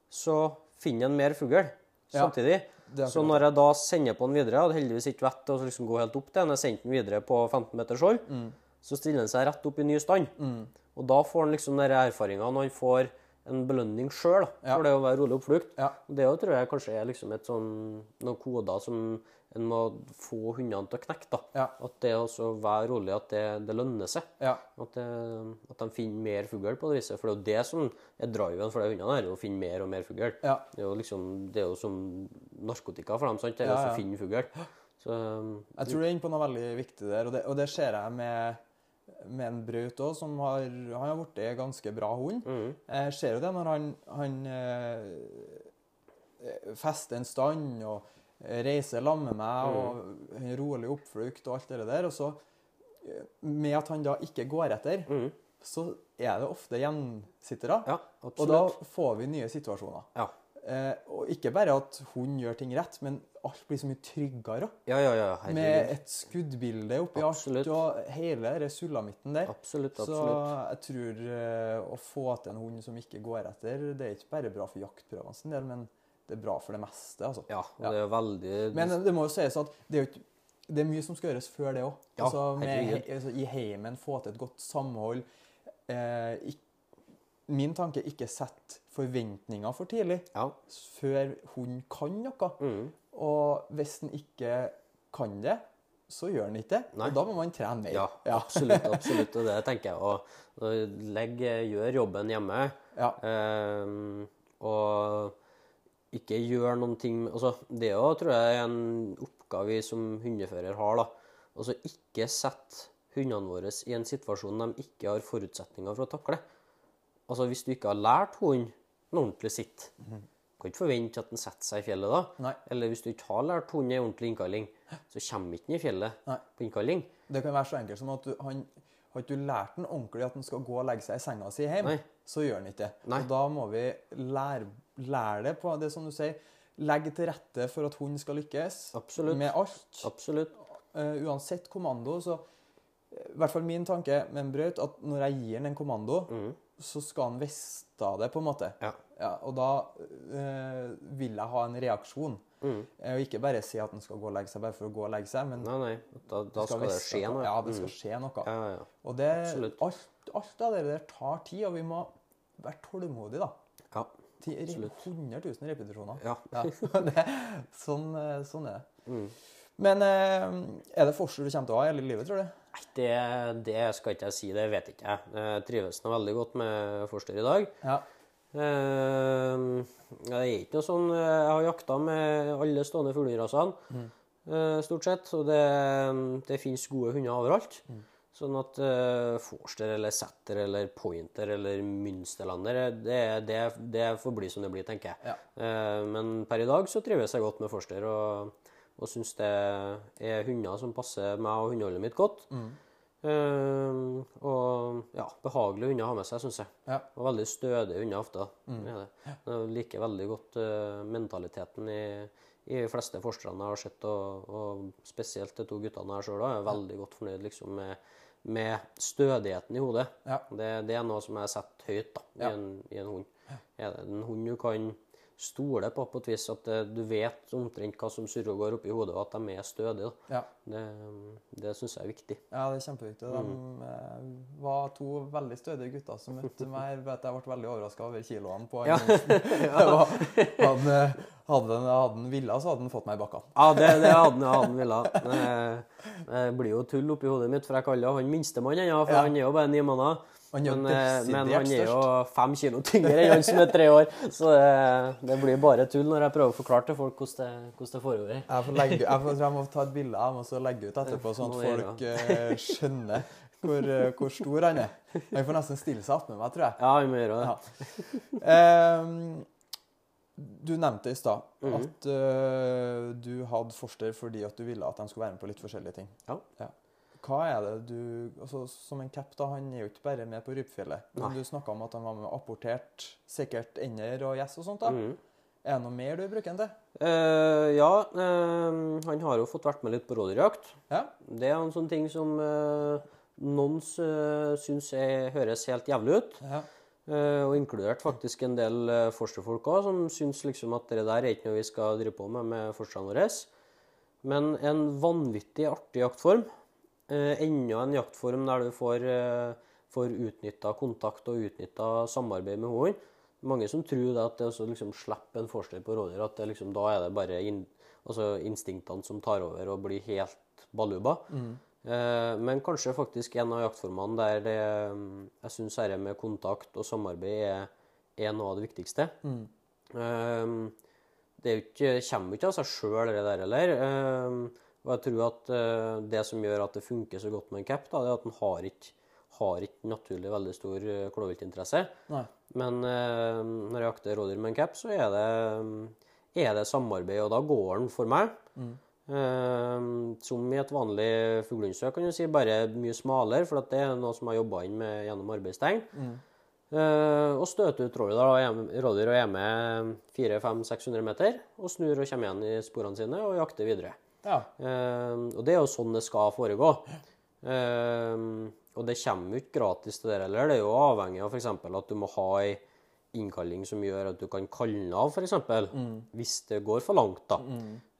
så finner han mer fugl samtidig. er Så når jeg da sender på den videre, hadde heldigvis ikke vett til å liksom gå helt opp til den, jeg sendte den videre på 15 meters hold, Mm. så stiller han seg rett opp i ny stand. Og da får han liksom den erfaringa når han får en belønning sjøl Ja. for det å være rolig oppflukt. Ja. Det også tror jeg kanskje er liksom et sånn, noen koder som en må få hundene til å knekke. da. Ja. At det å være rolig, at det, det lønner seg. Ja. At, det, at de finner mer fugl på det viset. For det er jo det som er driven for de hundene her, å finne mer og mer fugl. Ja. Det jo liksom, det er jo som narkotika for dem, sant? Det er jo ja. å finne fugl. Så Jeg tror du er inne på noe veldig viktig der, og det, og det ser jeg med, med en Braut òg, som har, han har blitt en ganske bra hund. mm, Jeg ser jo det når han, han eh, fester en stand og reiser sammen med meg og en rolig oppflukt og alt det der. Og så, eh, med at han da ikke går etter, mm, så er det ofte gjensittere. ja, og da får vi nye situasjoner. Ja. Eh, og ikke bare at hun gjør ting rett, men alt blir så mye tryggere. ja, ja, ja. Med et skuddbilde oppi Absolutt. alt og hele den sulamitten der. Absolutt, Så jeg tror eh, å få til en hund som ikke går etter, det er ikke bare bra for jaktprøvene sin del, men det er bra for det meste. altså. Ja, og det er veldig Men det må jo sies at det er, jo ikke, det er mye som skal gjøres før det òg. Ja, altså, altså, I heimen få til et godt samhold. Eh, ikke, min tanke er ikke sette forventninger for tidlig, Ja. før hun kan noe. Mm. Og hvis den ikke kan det, så gjør den ikke det. Nei. Og da må man trene mer. Ja, absolutt. absolutt, og det tenker jeg. Og legg, gjør jobben hjemme. Ja. Ehm, og ikke gjør noen ting altså, Det òg tror jeg er en oppgave vi som hundefører har. da. Altså ikke sett hundene våre i en situasjon de ikke har forutsetninger for å takle. Altså Hvis du ikke har lært hunden en ordentlig sitt, Du kan ikke forvente at den setter seg i fjellet da. Nei. Eller hvis du ikke har lært hunden en ordentlig innkalling, så kommer ikke den i fjellet Nei. på innkalling. Det kan være så enkelt som at du, han, har ikke du lært den ordentlig at den skal gå og legge seg i senga si hjemme, så gjør den ikke det. Nei. Og da må vi lære, lære det på det som du sier. Legge til rette for at hunden skal lykkes Absolutt. med alt. Absolutt. Uh, uansett kommando, så eh, I hvert fall min tanke med en brøyt, at når jeg gir den en kommando, Mhm. Så skal han vite det, på en måte. Ja. Ja, og da øh, vil jeg ha en reaksjon. Mm. Eh, Og ikke bare si at han skal gå og legge seg bare for å gå og legge seg, men Nei, nei. Da, da skal, det skje noe. Ja, det skal skje noe. Ja. Og det, alt, alt av det der tar tid, og vi må være tålmodige, da. ja. Ti- Absolutt. 100 000 repetisjoner. ja. Ja, det, sånn, eh, sånn er det. Mm. Men øh, er det forskjell du kommer til å ha i hele livet, tror du? Det, det skal ikke jeg si, det vet ikke jeg. Jeg trives nå veldig godt med Forster i dag. Ja. Eh, det er ikke noe sånn Jeg har jakta med alle stående fuglerasene, mm. stort sett. Og det, det finnes gode hunder overalt. Sånn at uh, Forster eller Setter eller Pointer eller Münsterlander, det, det, det får bli som det blir, tenker jeg. Ja. Eh, men per i dag så trives jeg godt med Forster, og, og syns det er hunder som passer meg og hundeholdet mitt godt. Eh, og ja, behagelige hunder å ha med seg, syns jeg. Ja. Og veldig stødige hunder ofte. er det. Jeg liker veldig godt uh, mentaliteten i, i de fleste forskerne jeg har sett, og, og spesielt de to guttene her sjøl er veldig godt fornøyd liksom, med, med stødigheten i hodet. Ja. Det, det er noe som jeg setter høyt da, i, Ja. en, i en hund. Er det en hund du kan stole på på et vis, at det, du vet omtrent hva som surrer og går oppi hodet, og at de er stødige. Ja. Det, det syns jeg er viktig. Ja, det er kjempeviktig. De mm. var to veldig stødige gutter som møtte meg. Jeg vet jeg ble veldig overraska over kiloene på ja. Var- hadde han- villa, så hadde han fått meg i bakka. Ja, det, det hadde han- villa. Det, det blir jo tull oppi hodet mitt, for jeg kaller han minstemann ennå, for Ja. han er jo bare ni måneder. Men, eh, men han er jo fem kilo tyngre enn han som er tre år, så det, det blir bare tull når jeg prøver å forklare til folk hvordan det, hvordan det foregår. Jeg, får legge, jeg, får, jeg må ta et bilde av ham og legge ut etterpå, sånn at folk eh, skjønner hvor, eh, hvor stor han er. Han får nesten stille seg attmed meg, tror jeg. Ja, vi må gjøre det. Ja. Um, du nevnte i stad Mhm. at uh, du hadde Forster fordi at du ville at de skulle være med på litt forskjellige ting. Ja. Ja. Hva er det du altså, Som en cap, da, han er jo ikke bare med på Rypfjellet. Men Nei. du snakka om at han var med apportert, sikkert ender og gjess og sånt. da. Mm. Er det noe mer du bruker enn det? Eh, ja, eh, han har jo fått vært med litt på rådyrjakt. Ja. Det er en sånn ting som uh, noen uh, syns er, høres helt jævlig ut. ja. Eh, og inkludert faktisk en del uh, forsterfolk òg, som syns liksom at det der er ikke noe vi skal drive på med med forstene våre. Men en vanvittig artig jaktform. Eh, enda en jaktform der du får, uh, får utnytta kontakt og utnytta samarbeid med hunden. Mange som tror det at det å liksom slippe en forster på rådyr, at det liksom, da er det bare in, altså instinktene som tar over og blir helt baluba. Eh, men kanskje faktisk en av jaktformene der det, mm, jeg syns dette med kontakt og samarbeid er, er noe av det viktigste. Eh, det er ikke, kommer jo ikke av seg sjøl, det der heller. Eh, og jeg tror at eh, det som gjør at det funker så godt med en cap, da, det er at den har ikke, har ikke naturlig veldig stor eh, klovviltinteresse. Men eh, når jeg jakter rådyr med en cap, så er det, er det samarbeid, og da går den for meg. Eh, som i et vanlig fuglehundsøk, kan du si, bare mye smalere, for at det er noe som jeg har jobba inn med gjennom arbeidstegn. Eh, og støter ut rådyr og er med 400-500-600 meter, og snur og kommer igjen i sporene sine og jakter videre. Ja. Eh, og det er jo sånn det skal foregå. Eh, og det kommer jo ikke gratis til det heller. Det er jo avhengig av f.eks. at du må ha ei innkalling som gjør at du kan kalle av, f.eks. Mm. Hvis det går for langt, da.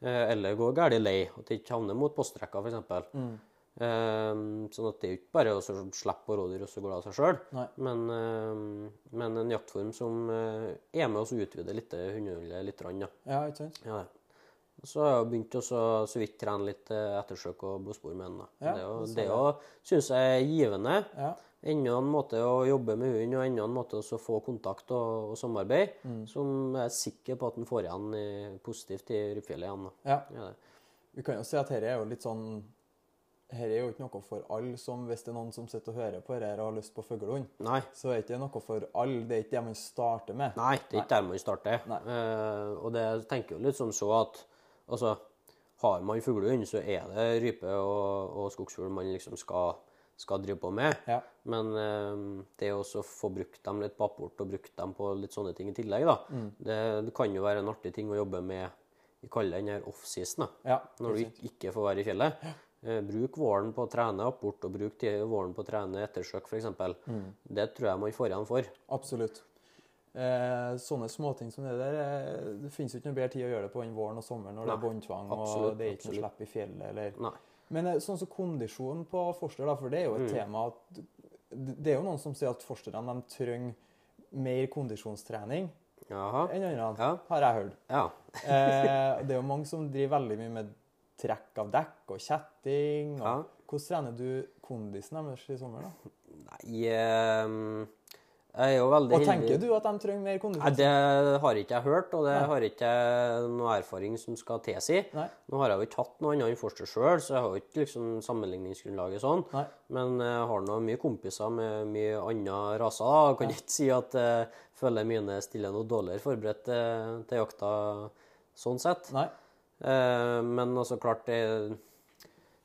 Eh, eller går galt lei, at det ikke havner mot postrekka, f.eks. Mm. Eh, sånn at det er jo ikke bare å slippe rådyr, og så går det av seg sjøl. Men, eh, men en jaktform som eh, er med oss å utvide litt hundeholdet litt. Rann, Ja. ja, ikke sant? Ja, så har jeg begynt å så, så vidt trene litt eh, ettersøk og blodspor med den. Ja, det jo- det jo- syns jeg er givende. Ja. Enda en måte å jobbe med hund og enda en måte å få kontakt og, og samarbeid, Mm. som jeg er sikker på at en får igjen i, positivt i Rypfjellet igjen. ja. Ja. Vi kan jo si at dette er jo litt sånn Dette er jo ikke noe for alle som Hvis det er noen som sitter og hører på dette og har lyst på fuglehund, så er det ikke noe for alle. Det er ikke det man starter med. nei, det er ikke der man starter. Nei. Eh, og det tenker jo litt som så at altså, har man fuglehund, så er det rype og, og skogsfugl man liksom skal, skal drive på med. Ja. Men eh, det å få brukt dem litt på apport og brukt dem på litt sånne ting i tillegg, da, Mm. det, det kan jo være en artig ting å jobbe med vi kaller den her off-season, Ja, når du ikke får være i fjellet. Eh, bruk våren på å trene apport, og bruk våren på å trene ettersøk, f.eks. Mm. Det tror jeg man får igjen for. Absolutt. Eh, sånne småting som det der eh, Det finnes jo ikke noe bedre tid å gjøre det på enn våren og sommeren når det er Nei, båndtvang og det er ikke noe slipp i fjellet. Eller. Nei. Men eh, sånn som kondisjon på forster, da, for det er jo et Mm. tema at Det er jo noen som sier at forsterne de trenger mer kondisjonstrening Aha. enn andre, Ja. har jeg hørt. Ja. Eh, det er jo mange som driver veldig mye med trekk av dekk og kjetting. Og ja. Hvordan trener du kondisen deres i sommer? da? Nei ehm, Jeg er jo veldig Og heldig. tenker du at de trenger mer Nei, kondisjon? Det har ikke jeg hørt, og det Nei. har ikke noe erfaring som skal tilsi. Nei. Nå har jeg jo ikke hatt noe annet enn Forster sjøl, så jeg har jo ikke liksom sammenligningsgrunnlaget sånn. Nei. Men jeg har nå mye kompiser med mye andre raser. og Jeg kan ikke si at jeg føler mine stiller noe dårligere forberedt til, til jakta sånn sett. Nei. Eh, men altså klart det,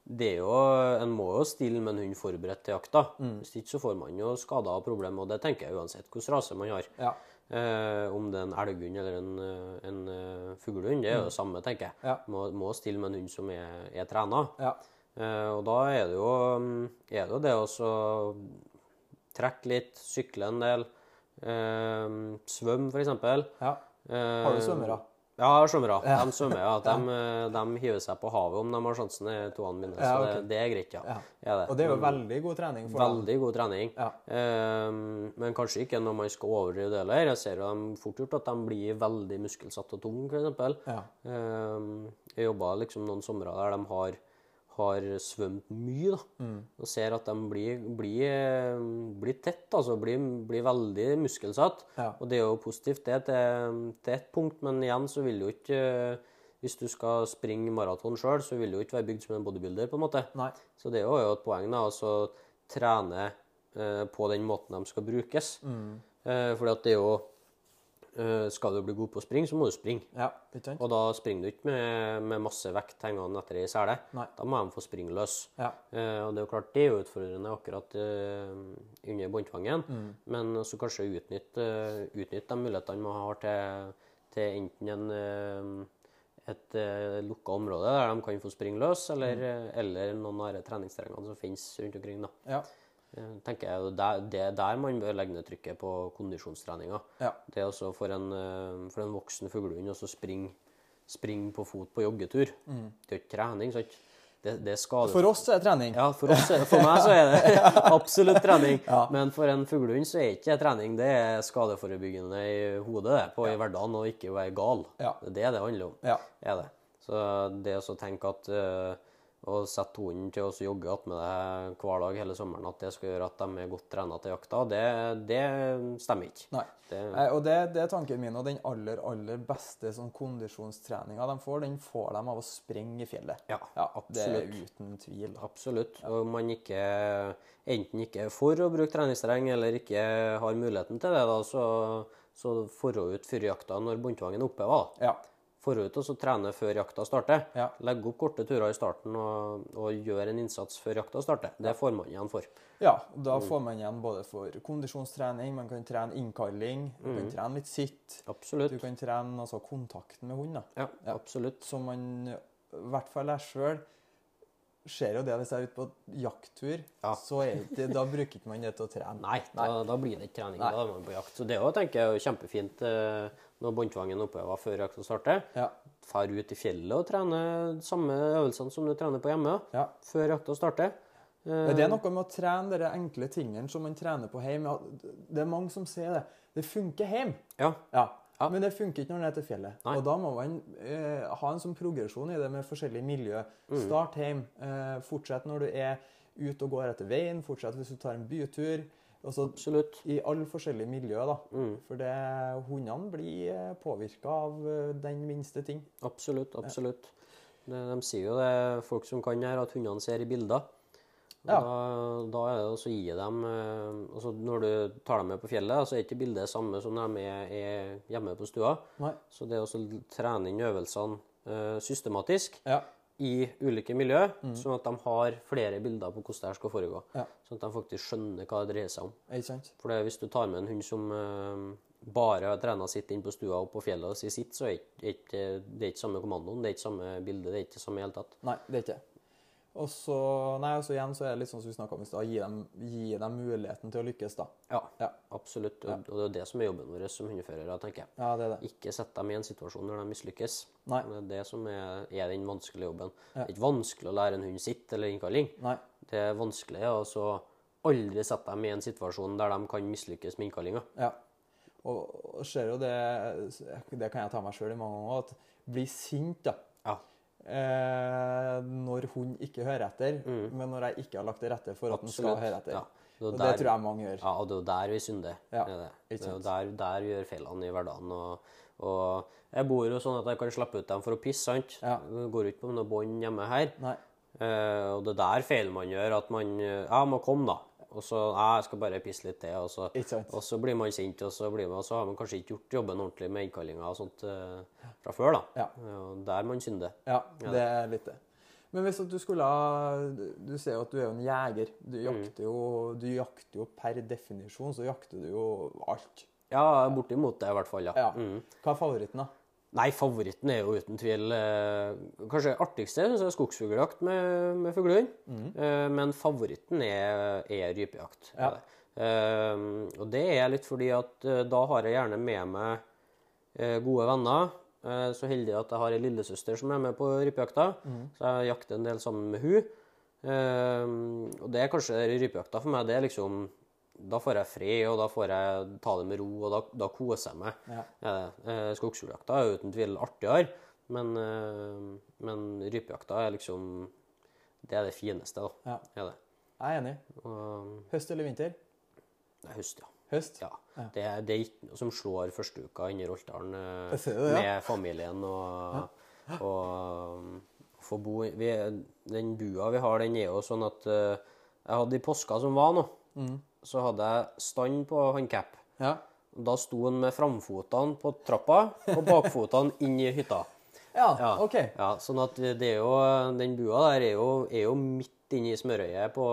det er jo, En må jo stille med en hund forberedt til jakta. Mm. Hvis ikke så får man jo skader og problemer, og det tenker jeg uansett hvilken rase man har. Ja. Eh, om det er en elghund eller en, eh, en eh, fuglehund, det er jo det samme, tenker jeg. Mm. Ja. Må, må stille med en hund som er, er trena. Ja. Eh, og da er det jo, mm, er det, jo det å trekke litt, sykle en del, eh, svømme f.eks. ja. Har du svømmere? Ja, svømmere. Ja. De svømmer, ja. De, eh, de hiver seg på havet om de har sjansen, er toene mine. Ja, Så det, det er greit, ja. Ja. Er det. Og det er jo veldig god trening for dem. Veldig god trening. Ehm, men kanskje ikke når man skal overdrive det heller. Jeg ser jo dem fort gjort at de blir veldig muskelsatt og tunge, f.eks. Ja. Um, jeg jobba liksom noen somre der de har, har svømt mye, da. Mm. Og ser at de blir, blir, eh, blir tett, altså. Blir, blir veldig muskelsatt. Ja. Og det er jo positivt det til, til et punkt, men igjen så vil jo ikke eh, Hvis du skal springe maraton sjøl, så vil du jo ikke være bygd som en bodybuilder, på en måte. Nei. Så det er jo et poeng da, altså trene eh, på den måten de skal brukes. Mm. Eh, fordi at det er jo eh, Skal du bli god på å springe, så må du springe. Ja? Og da springer du ikke med, med masse vekt hengende etter ei sele. Da må de få springe løs. Ja. Eh, og det er jo klart det er utfordrende akkurat eh, under båndtvangen. Mm. Men så kanskje utnytte, eh, utnytte de mulighetene man har til, til enten en eh, et uh, lukka område der de kan få springe løs, eller, Mm. eh, eller noen av treningsterrengene som finnes rundt omkring. da. Ja. Eh, tenker jeg, det, er der man bør legge ned trykket på kondisjonstreninga. Ja. Det er også for en, eh, for en voksen fuglehund å springe spring på fot på joggetur. Mm. Det er jo ikke trening, sant? Det, det. For oss er det trening. Ja, for, oss, for meg så er det absolutt trening. Ja. Men for en fuglehund så er ikke det trening. Det er skadeforebyggende i hodet på ja. i hverdagen, og ikke være gal. Ja. Det er det det handler om. Ja. Er det. Så det å tenke at eh, å sette hunden til å jogge attmed deg hver dag hele sommeren, at det skal gjøre at de er godt trena til jakta, det, det stemmer ikke. Nei. Det, og det, det er tanken min. Og den aller, aller beste sånn kondisjonstreninga de får, den får de av å springe i fjellet. ja, Ja, det er uten tvil. Absolutt. Og om man ikke enten ikke er for å bruke treningsterreng, eller ikke har muligheten til det, da, så, så får hun ut jakta når båndtvangen er oppe. Da. Ja. Forut og så trene før jakta starter. Ja. Legge opp korte turer i starten og, og gjøre en innsats før jakta starter. Det får man igjen for. ja. Da får man igjen både for kondisjonstrening, man kan trene innkalling, man Mm. kan trene litt sitt. Absolutt. Du kan trene altså, kontakten med hunden. Ja, Ja. absolutt. Som man, i hvert fall jeg sjøl, ser jo det hvis jeg er ute på jakttur, Ja. så er ikke, da bruker ikke man det til å trene. Nei, da, da blir det ikke trening. Nei. Da er man på jakt. Så det òg tenker jeg er kjempefint eh, når båndtvangen oppe var før økta starter. Ja. Drar ut i fjellet og trener samme øvelsene som du trener på hjemme. Ja. Før økta starter. Det er noe med å trene de enkle tingene som man trener på hjemme. Det er mange som sier det. Det funker hjemme. Ja, Ja. Ja. Men det funker ikke når man er til fjellet. Nei. Og da må man eh, ha en sånn progresjon i det med forskjellige miljø. Mm. Start hjemme. Eh, fortsett når du er ute og går etter veien. Fortsett hvis du tar en bytur. Altså absolutt. i alle forskjellige miljøer, da. Mm, For det, hundene blir påvirka av eh, den minste ting. absolutt. Absolutt. Det, de sier jo det, folk som kan her, at hundene ser i bilder. Ja. Da, da er det også å gi dem eh, altså Når du tar dem med på fjellet, så er ikke bildet det samme som når de er, er hjemme på stua. Nei. Så det å trene inn øvelsene eh, systematisk Ja. I ulike miljø, sånn at de har flere bilder på hvordan det her skal foregå. Ja. Sånn at de faktisk skjønner hva det dreier seg om. For det, hvis du tar med en hund som uh, bare har trena sitt inn på stua og på fjellet og sier sitt, så er ikke, ikke, det er ikke samme kommandoen, det er ikke samme bilde, det er ikke samme i hele tatt. Nei, det er ikke det. Og så, nei, og så igjen så er det litt sånn som vi snakket om i stad, gi, gi dem muligheten til å lykkes, da. Ja, Ja. absolutt. Og, og det er det som er jobben vår som hundeførere, tenker jeg. Ja, det er det. Ikke sett dem i en situasjon der de mislykkes. Nei. Det er det som er, er den vanskelige jobben. Ja. Det er ikke vanskelig å lære en hund sitt eller innkalling. Nei. Det er vanskelig å altså, aldri sette dem i en situasjon der de kan mislykkes med innkallinga. Ja. Og, og ser jo det Det kan jeg ta meg sjøl i mange ganger, at bli sint, da. Ja. Eh, når hun ikke hører etter, men når jeg ikke har lagt til rette for at hun skal høre etter. Mm. Ja. Det Og der- det tror jeg mange gjør. Ja, og det er jo der vi synder. Ja, Det er det. er der, der vi gjør feilene i hverdagen. Og, og jeg bor jo sånn at jeg kan slippe ut dem for å pisse, sant? Ja. Går ikke på noe bånd hjemme her. Eh, og det er der feil man gjør, at man eh, Ja, må komme, da. Og så ja, jeg skal bare pisse litt til, og så, og så blir man sint, og så, blir man, og så har man kanskje ikke gjort jobben ordentlig med innkallinga og sånt uh, fra før, da. Ja. der man synder. Ja, det er litt det. Men hvis at du skulle ha Du ser jo at du er jo en jeger. Du Mm. jakter jo, du jakter jo per definisjon, så jakter du jo alt. Ja, bortimot det, i hvert fall. ja. Ja. Mm. Hva er favoritten, da? Nei, favoritten er jo uten tvil eh, Kanskje artigste synes jeg er skogsfugljakt med, med fuglehund. Eh, men favoritten er, er rypejakt. Ja. Eh, og det er litt fordi at eh, da har jeg gjerne med meg eh, gode venner. Eh, så heldig at jeg har ei lillesøster som er med på rypejakta. Så jeg jakter en del sammen med hun. Og det er kanskje rypejakta for meg. det er liksom da får jeg fred, og da får jeg ta det med ro, og da, da koser jeg meg. Ja. Ja, eh, Skogsfugljakta er jo uten tvil artigere, men, eh, men rypejakta er liksom Det er det fineste, da. Ja. Er det. Jeg er enig. Og, Høst eller vinter? det er høst, ja. Høst? ja. Det, er, det er ikke noe som slår første uka inni Roltdalen eh, det, ja. med familien og, og um, få bo i Den bua vi har, den er jo sånn at eh, Jeg hadde i påska som var nå, Mm. så hadde jeg stand på handcap. Ja. Da sto han med framfotene på trappa og bakfotene inn i hytta. Ja, Ja. OK. Ja, sånn at det er jo, Den bua der er jo, er jo midt inne i smørøyet på,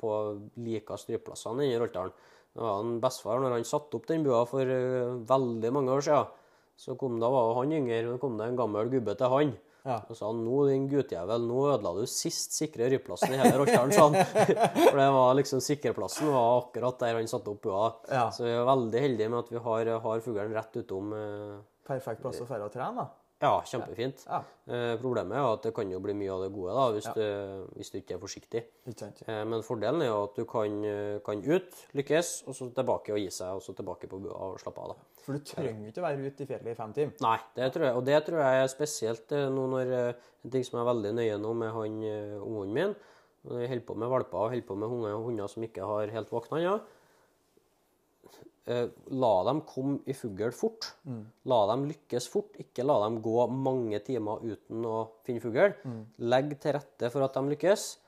på like stryplassene inni Roltdalen. Det var en bestefar når han satte opp den bua for eh, veldig mange år siden. Så kom det, var han yngre, men kom det en gammel gubbe til han. Ja. Og sa han, nå din guttjævel, nå ødela du sist sikre ryplassen i hele Roltdalen, sa han. For det var liksom sikreplassen var akkurat der han satte opp bua. Ja. Så vi er veldig heldige med at vi har, har fuglen rett utom eh, Perfekt plass å dra og trene, da. Ja, kjempefint. Ja. Eh, problemet er at det kan jo bli mye av det gode da, hvis, du, hvis du ikke er forsiktig. Eh, men fordelen er jo at du kan, eh, kan ut, lykkes, og så tilbake og gi seg, og så tilbake på bua og slappe av. da. For du trenger ikke å være ute i fjellet i fem timer. Nei, det tror jeg, og det tror jeg er spesielt eh, nå når eh, En ting som er veldig nøye nå med han ungen min Jeg holder på med valper og holder på med hunder, hunder som ikke har helt våkna ennå. Eh, la dem komme i fugl fort. La dem lykkes fort. Ikke la dem gå mange timer uten å finne fugl. Legg til rette for at de lykkes.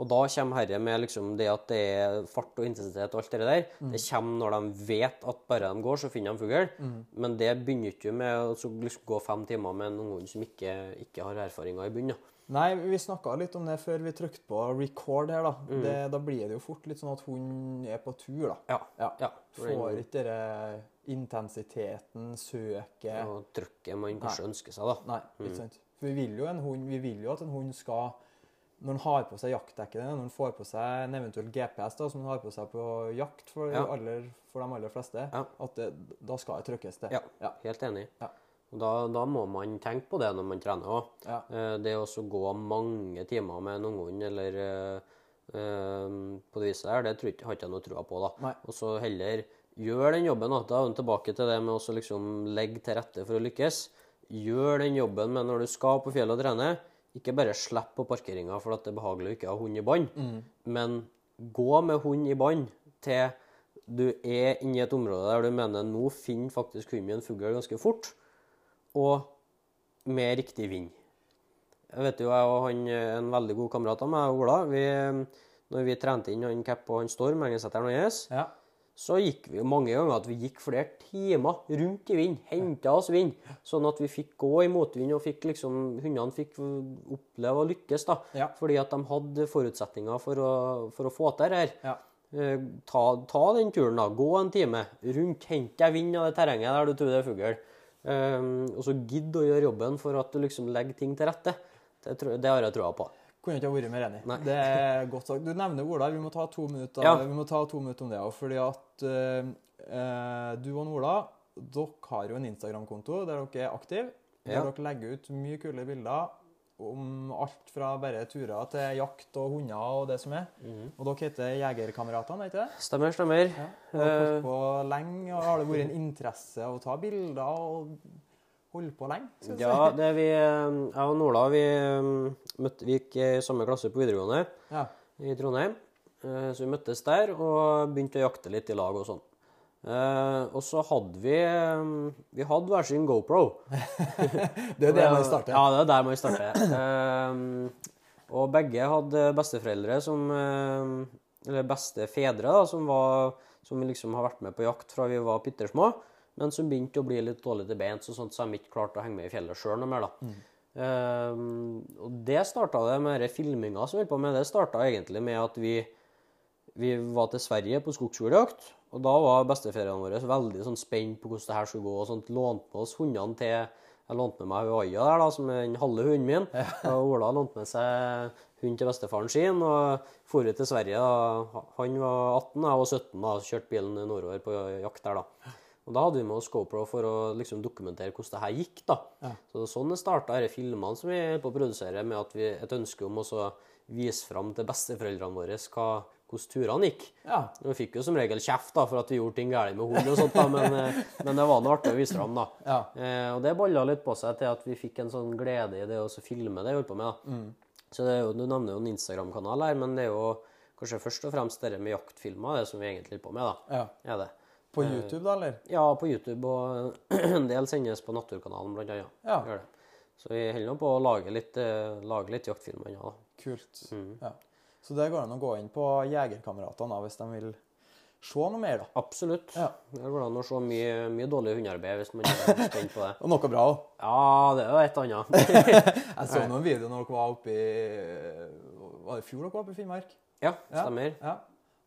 Og da kommer herre med liksom det at det er fart og intensitet og alt det der. Det kommer når de vet at bare de går, så finner de fugl. Men det begynner ikke med å liksom gå fem timer med en unghund som ikke, ikke har erfaringer i bunnen. Nei, vi snakka litt om det før vi trykte på record her, da. Mm. Det, da blir det jo fort litt sånn at hun er på tur, da. Ja. Ja. ja. Får ikke den intensiteten, søket og trykket man kanskje ønsker seg, da. Nei, Mm. ikke sant. For vi vil jo, en hund, vi vil jo at en hund skal Når den har på seg jaktdekkene, når den får på seg en eventuell GPS da, som den har på seg på jakt for, Ja. aller, for de aller fleste, Ja. at det, da skal det trykkes til. Ja, Ja. helt enig. Da, da må man tenke på det når man trener òg. Ja. Det å gå mange timer med en unghund eller eh, eh, på det viset der, det tror har ikke jeg noe trua på. da. Og så heller gjør den jobben. Da, da er vi tilbake til det med å liksom legge til rette for å lykkes. Gjør den jobben, med når du skal på fjellet og trene, ikke bare slipp på parkeringa for at det er behagelig å ikke ha hund i bånd, Mm. men gå med hund i bånd til du er inne i et område der du mener nå finner faktisk hunden min fugl ganske fort, og med riktig vind. Jeg vet jo, jeg og han, en veldig god kamerat av meg, Ola, vi, når vi trente inn han Kapp og han Storm, engelsetteren hans, Ja. Så gikk vi mange ganger at vi gikk flere timer rundt i vind, henta oss vind, sånn at vi fikk gå i motvind og fikk liksom, hundene fikk oppleve å lykkes. da, Ja. Fordi at de hadde forutsetninger for å, for å få til det her. Ja. Eh, Ta, ta den turen, da. Gå en time rundt. Hent deg vind av det terrenget der du tror det er fugl. Um, og så gidd å gjøre jobben for at du liksom legger ting til rette. Det, tror, det har jeg troa på. Kunne ikke vært mer enig. Nei. Det er godt sagt. Du nevner Ola. Vi må ta to minutter, Ja. vi må ta to minutter om det òg. Fordi at eh, du og Ola dere har jo en Instagram-konto der dere er aktive. Der Ja. dere legger ut mye kule bilder om alt fra bare turer til jakt og hunder og det som er. Mm. Og dere heter Jegerkameratene, ikke det? Stemmer, stemmer. Ja. Og Dere har Eh. holdt på lenge, og har det vært en interesse av å ta bilder og holde på lenge? Synes Ja, det er vi, eh, jeg og Nola vi, eh, møtte, vi gikk i samme klasse på videregående Ja. i Trondheim. Eh, Så vi møttes der og begynte å jakte litt i lag og sånn. Eh, og så hadde vi eh, Vi hadde hver sin GoPro. Det er der man starter. Ja, det er der man starter. Eh, og begge hadde besteforeldre som eh, Eller bestefedre, da, som, var, som liksom har vært med på jakt fra vi var bittersmå, men som begynte å bli litt dårlig til beins, og sånt, så de ikke klarte å henge med i fjellet sjøl noe mer. da. Eh, og det starta det med denne filminga som vi holdt på med. Det starta egentlig med at vi, vi var til Sverige på skogsfugljakt. Og da var besteforeldrene våre veldig sånn spent på hvordan det her skulle gå. og sånt, Lånte oss hundene til Jeg lånte med meg hun Aya der, da, som er den halve hunden min. Og Ola lånte med seg hund til bestefaren sin. Og for til Sverige. da. Han var 18, jeg var 17 da, og kjørte bilen nordover på jakt der. da. Og da hadde vi med oss GoPro for å liksom dokumentere hvordan det her gikk. da. Så er sånn starta, disse filmene som vi holder på å produsere, med at vi et ønske om å så vise fram til besteforeldrene våre hva, hvordan turene gikk. Ja. Vi fikk jo som regel kjeft da, for at vi gjorde ting galt med hund, og sånt da, men, eh, men det var noe artig å vise fram. da. Ja. Eh, og det balla litt på seg til at vi fikk en sånn glede i det å filme det vi holdt på med. da. Mm. Så det er jo, Du nevner jo en Instagram-kanal her, men det er jo kanskje først og fremst det med jaktfilmer det som vi egentlig holder på med. da. ja. Er det. På YouTube, da, eller? Ja, på YouTube, og en del sendes på Naturkanalen, blant annet. Ja. Så vi holder nå på å lage litt, eh, lage litt jaktfilmer da. Kult. Mm. Ja. Så det går an å gå inn på Jegerkameratene hvis de vil se noe mer, da. Absolutt. Ja. Det går an å se mye, mye dårlig hundearbeid hvis man er spent på det. Og noe bra òg. Ja, det er jo et annet. Jeg så noen videoer når dere var oppe i Var det i fjor dere var oppe i Finnmark? Ja, Ja. stemmer. Ja.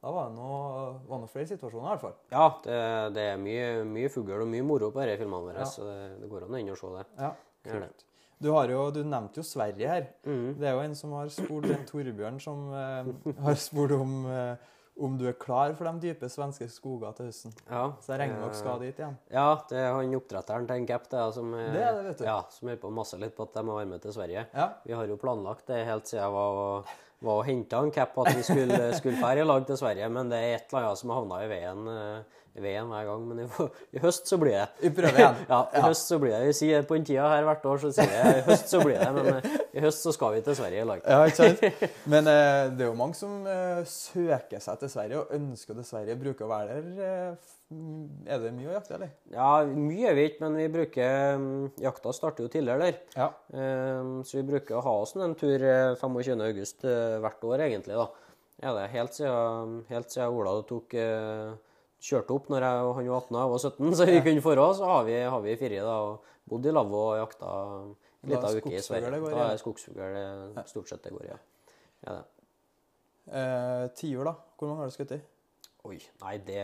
Da var det noe, noe flere situasjoner, i hvert fall. Ja, det, det er mye, mye fugl og mye moro på disse filmene våre, Ja. så det, det går an å inn og se det. Ja, kult. Du, har jo, du nevnte jo Sverige her. Mm. Det er jo en som har spurt, en Torbjørn, som eh, har spurt om, eh, om du er klar for de dype svenske skoger til høsten. Ja, Så jeg regner med dere eh, skal dit igjen. Ja, det er han oppdretteren til en cap det, er som, eh, Det er det. Ja, som holder på å masse litt på at de være med til Sverige. Ja. Vi har jo planlagt det helt siden jeg var, og- var og henta en cap at vi skulle, skulle fære i lag til Sverige, men det er et eller annet som har havna i veien, eh, veien hver gang. Men i, i høst så blir det. Vi prøver igjen. Ja, i høst så blir det. Vi sier på den tida her hvert år, så sier jeg i høst så blir det. Men eh, i høst så skal vi til Sverige i lag. Ja, ikke sant? Men eh, det er jo mange som eh, søker seg til Sverige og ønsker til Sverige. Bruker å være der. Eh, er det mye å jakte, eller? Ja, mye er vi ikke, men vi bruker mm, Jakta starter jo tidligere der. Ja. Ehm, Så vi bruker å ha oss en tur eh, 25. august eh, hvert år, egentlig. da. Er det helt siden, helt siden Ola tok, eh, kjørte opp når jeg, han var 18 og jeg var 17, så vi kunne dra, så har vi, har vi fire da, og bodd i lavvo og jakta en liten uke i Sverige. det går, Da er skogsfugl det stort sett det går, ja. ja det. Eh, Tiur, da? Hvor mange har du skutt i? Oi, nei, det,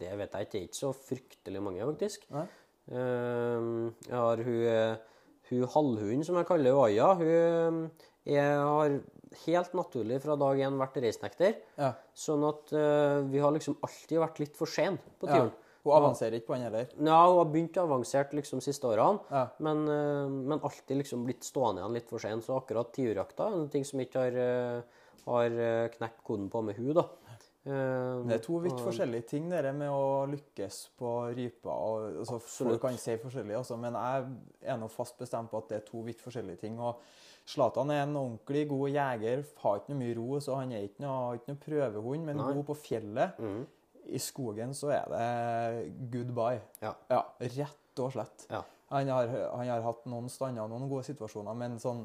det vet jeg ikke. Det er ikke så fryktelig mange, faktisk. Nei? Ehm, jeg har hun, hun halvhunden, som jeg kaller Aya. Hun jeg har helt naturlig fra dag én vært reisnekter. Ja. Sånn at uh, vi har liksom alltid vært litt for sen på ja. Hun avanserer ikke på den heller? Ja, hun har begynt å avansere liksom siste årene, Ja. men, uh, men alltid liksom blitt stående igjen litt for sen. Så akkurat tiurjakta er ting som ikke har, uh, har knekt koden på med hun da. Eh, Det er to vidt forskjellige ting, det med å lykkes på rypa. Og, altså, folk kan si forskjellig, altså, men jeg er nå fast bestemt på at det er to vidt forskjellige ting. og Zlatan er en ordentlig god jeger, har ikke noe mye ro, så han er ikke noe, har ikke noe prøvehund, men Nei. god på fjellet. Mm. I skogen så er det goodbye. Ja. rett og slett. Ja. Han, har, han har hatt noen stander noen gode situasjoner, men sånn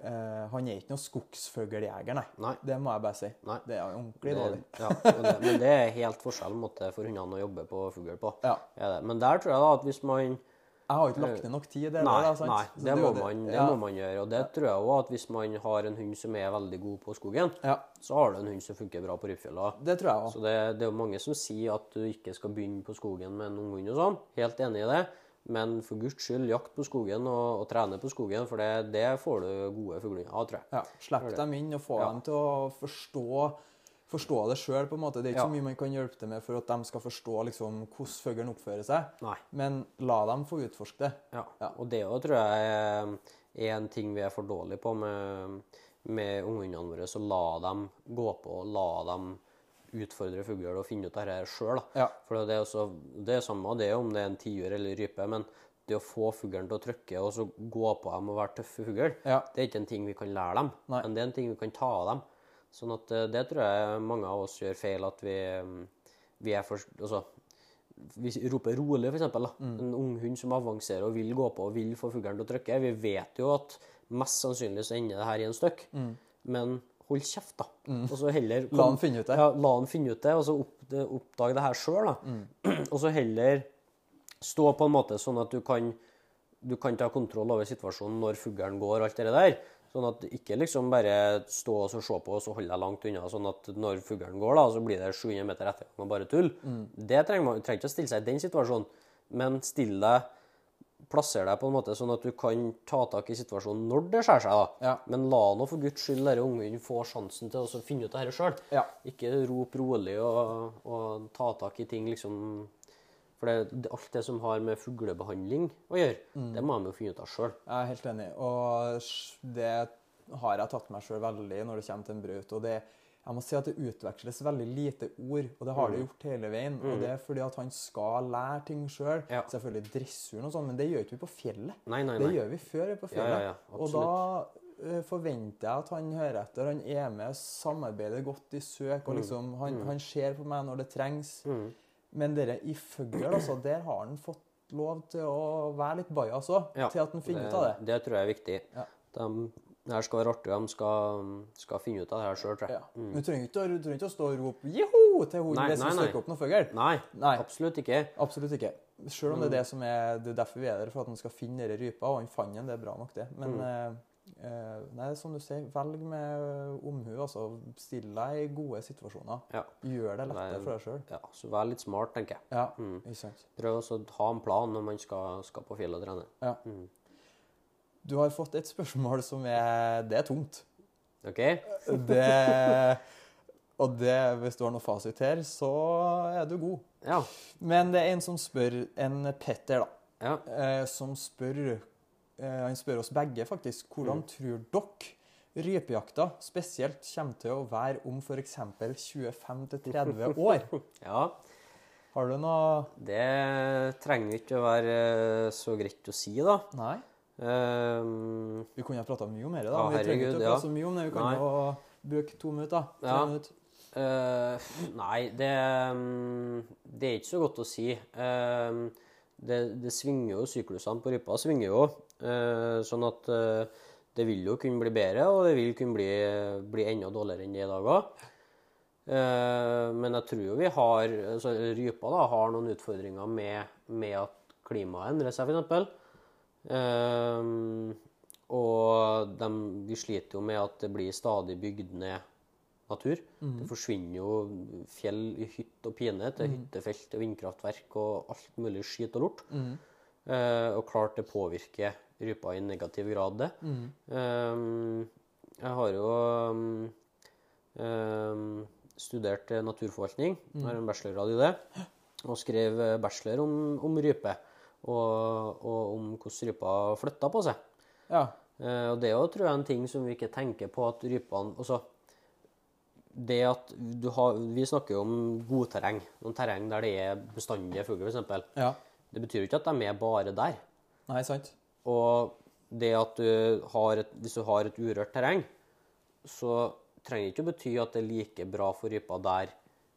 eh, Han er ikke noe skogsfugljeger, nei. Nei. Det må jeg bare si. Nei. Det er ordentlig dårlig. ja, det, men det er helt forskjell måte for hundene å jobbe på fugl på. Ja. Det. Men der tror jeg da at hvis man Jeg har ikke lagt ned nok tid i det. Nei, sant? nei det, må man, det ja. må man gjøre. Og det tror jeg òg at hvis man har en hund som er veldig god på skogen, Ja, så har du en hund som funker bra på rypefjella. det tror jeg òg. Så det, det er jo mange som sier at du ikke skal begynne på skogen med en ung hund og sånn. Helt enig i det. Men for guds skyld, jakt på skogen og, og trene på skogen, for det, det får du gode fuglehunder av, tror jeg. Ja, Slipp dem inn og få Ja. dem til å forstå, forstå det sjøl. Det er ikke Ja. så mye man kan hjelpe dem med for at de skal forstå liksom, hvordan fuglen oppfører seg. Nei. Men la dem få utforske det. Ja. Ja. Og det òg tror jeg er- en ting vi er for dårlige på med, med ungene våre. Så la dem gå på, la dem utfordre fugler og finne ut av dette sjøl. Ja. For det er, også, det er samme det om det er en tiur eller rype, men det å få fuglen til å trykke og så gå på dem og være tøffe fugl, Ja. det er ikke en ting vi kan lære dem, Nei. men det er en ting vi kan ta av dem. Sånn at eh, det tror jeg mange av oss gjør feil, at vi, mm, vi er for Altså, vi roper rolig, eksempel. Mm. En ung hund som avanserer og vil gå på og vil få fuglen til å trykke. Vi vet jo at mest sannsynlig så ender det her i en støkk, men hold kjeft, da. Og så heller kom, La han finne ut det. Ja, la han finne ut det, og så opp, oppdage det her sjøl, da. Mm. og så heller stå på en måte sånn at du kan, du kan ta kontroll over situasjonen når fuglen går, og alt det der. Sånn at ikke liksom bare stå og se på og så holde deg langt unna. Sånn at når fuglen går, da, så blir det 700 meter etter og bare tull. Mm. Det trenger man trenger ikke å stille seg i den situasjonen, men still deg Plasser deg på en måte sånn at du kan ta tak i situasjonen når det skjærer seg. da. Ja. Men la nå for guds skyld denne ungen få sjansen til å finne ut det her sjøl. Ja. Ikke rop rolig og, og ta tak i ting liksom For det, det, alt det som har med fuglebehandling å gjøre, Mm. det må de jo finne ut av sjøl. Jeg er helt enig. Og det har jeg tatt meg sjøl veldig når det kommer til en brut. Og det, jeg må si at det utveksles veldig lite ord, og det har Mm. det gjort hele veien. Og det er fordi at han skal lære ting sjøl. Ja. Selvfølgelig dressuren og sånn, men det gjør ikke vi på fjellet. Nei, nei, Det gjør vi før vi er på fjellet. ja, ja, og da eh, forventer jeg at han hører etter. Han er med, samarbeider godt i søk, Mm. og liksom, han, han ser på meg når det trengs. Mm. Men dere i fugl, altså, der har han fått lov til å være litt bajas òg, til at han finner ut av det. Det tror jeg er viktig. Ja. De, det her skal være artig, og de skal, skal finne ut av det her sjøl, tror jeg. Ja. Mm. du trenger ikke, du trenger ikke å stå og rope 'joho' til hunden hvis du nei, nei. støkker opp noe fugl. Nei, Nei. absolutt ikke. Absolutt ikke. Selv om det Mm. er det som er det er derfor vi er der, for at han skal finne denne rypa. Og han fant den, det er bra nok, det. Men Mm. eh, eh, nei, som du sier, velg med omhu. altså Still deg i gode situasjoner. Ja. Gjør det Nei, lettere for deg sjøl. ja, Så vær litt smart, tenker jeg. Ja, Mm. ikke sant. Prøv å ha en plan når man skal, skal på fjellet og trene. Ja. Mm. Du har fått et spørsmål som er Det er tungt. OK? Det, og det, hvis du har noe fasit her, så er du god. Ja. Men det er en som spør, en Petter, da, ja. eh, som spør eh, Han spør oss begge, faktisk. Hvordan tror dere rypejakta spesielt kommer til å være om f.eks. 25-30 år? ja. Har du noe Det trenger ikke å være så greit å si, da. Nei? Ehm, Vi kunne ha prata mye om mer, da. Ja, vi vi trenger ikke å prate så mye om det. Vi kan Nei. jo bruke to minutter. Tre Ja. minutter. Uh, nei, det, mm, det er ikke så godt å si. Ehm, det, det svinger jo, syklusene på rypa svinger jo. Uh, sånn at eh, det vil jo kunne bli bedre, og det vil kunne bli, bli enda dårligere enn det i dag òg. men jeg tror jo vi har altså Rypa da, har noen utfordringer med, med at klimaet endrer seg, f.eks. Um, og de, vi sliter jo med at det blir stadig bygd ned natur. Det forsvinner jo fjell i hytt og pine til hyttefelt og vindkraftverk og alt mulig skit og lort. Eh, og klart det påvirker rypa i negativ grad, det. Um, jeg har jo um, um, studert naturforvaltning, har en bachelorgrad i det, og skrev bachelor om, om rype. Og, og om hvordan rypa flytta på seg. Ja. Eh, og det er jo, tror jeg, en ting som vi ikke tenker på at rypene altså, det at du har, Vi snakker jo om godterreng. Noen terreng der det er bestandige fugler, f.eks. ja. Det betyr jo ikke at de er bare der. Nei, sant? Og det at du har et, hvis du har et urørt terreng, så trenger ikke å bety at det er like bra for rypa der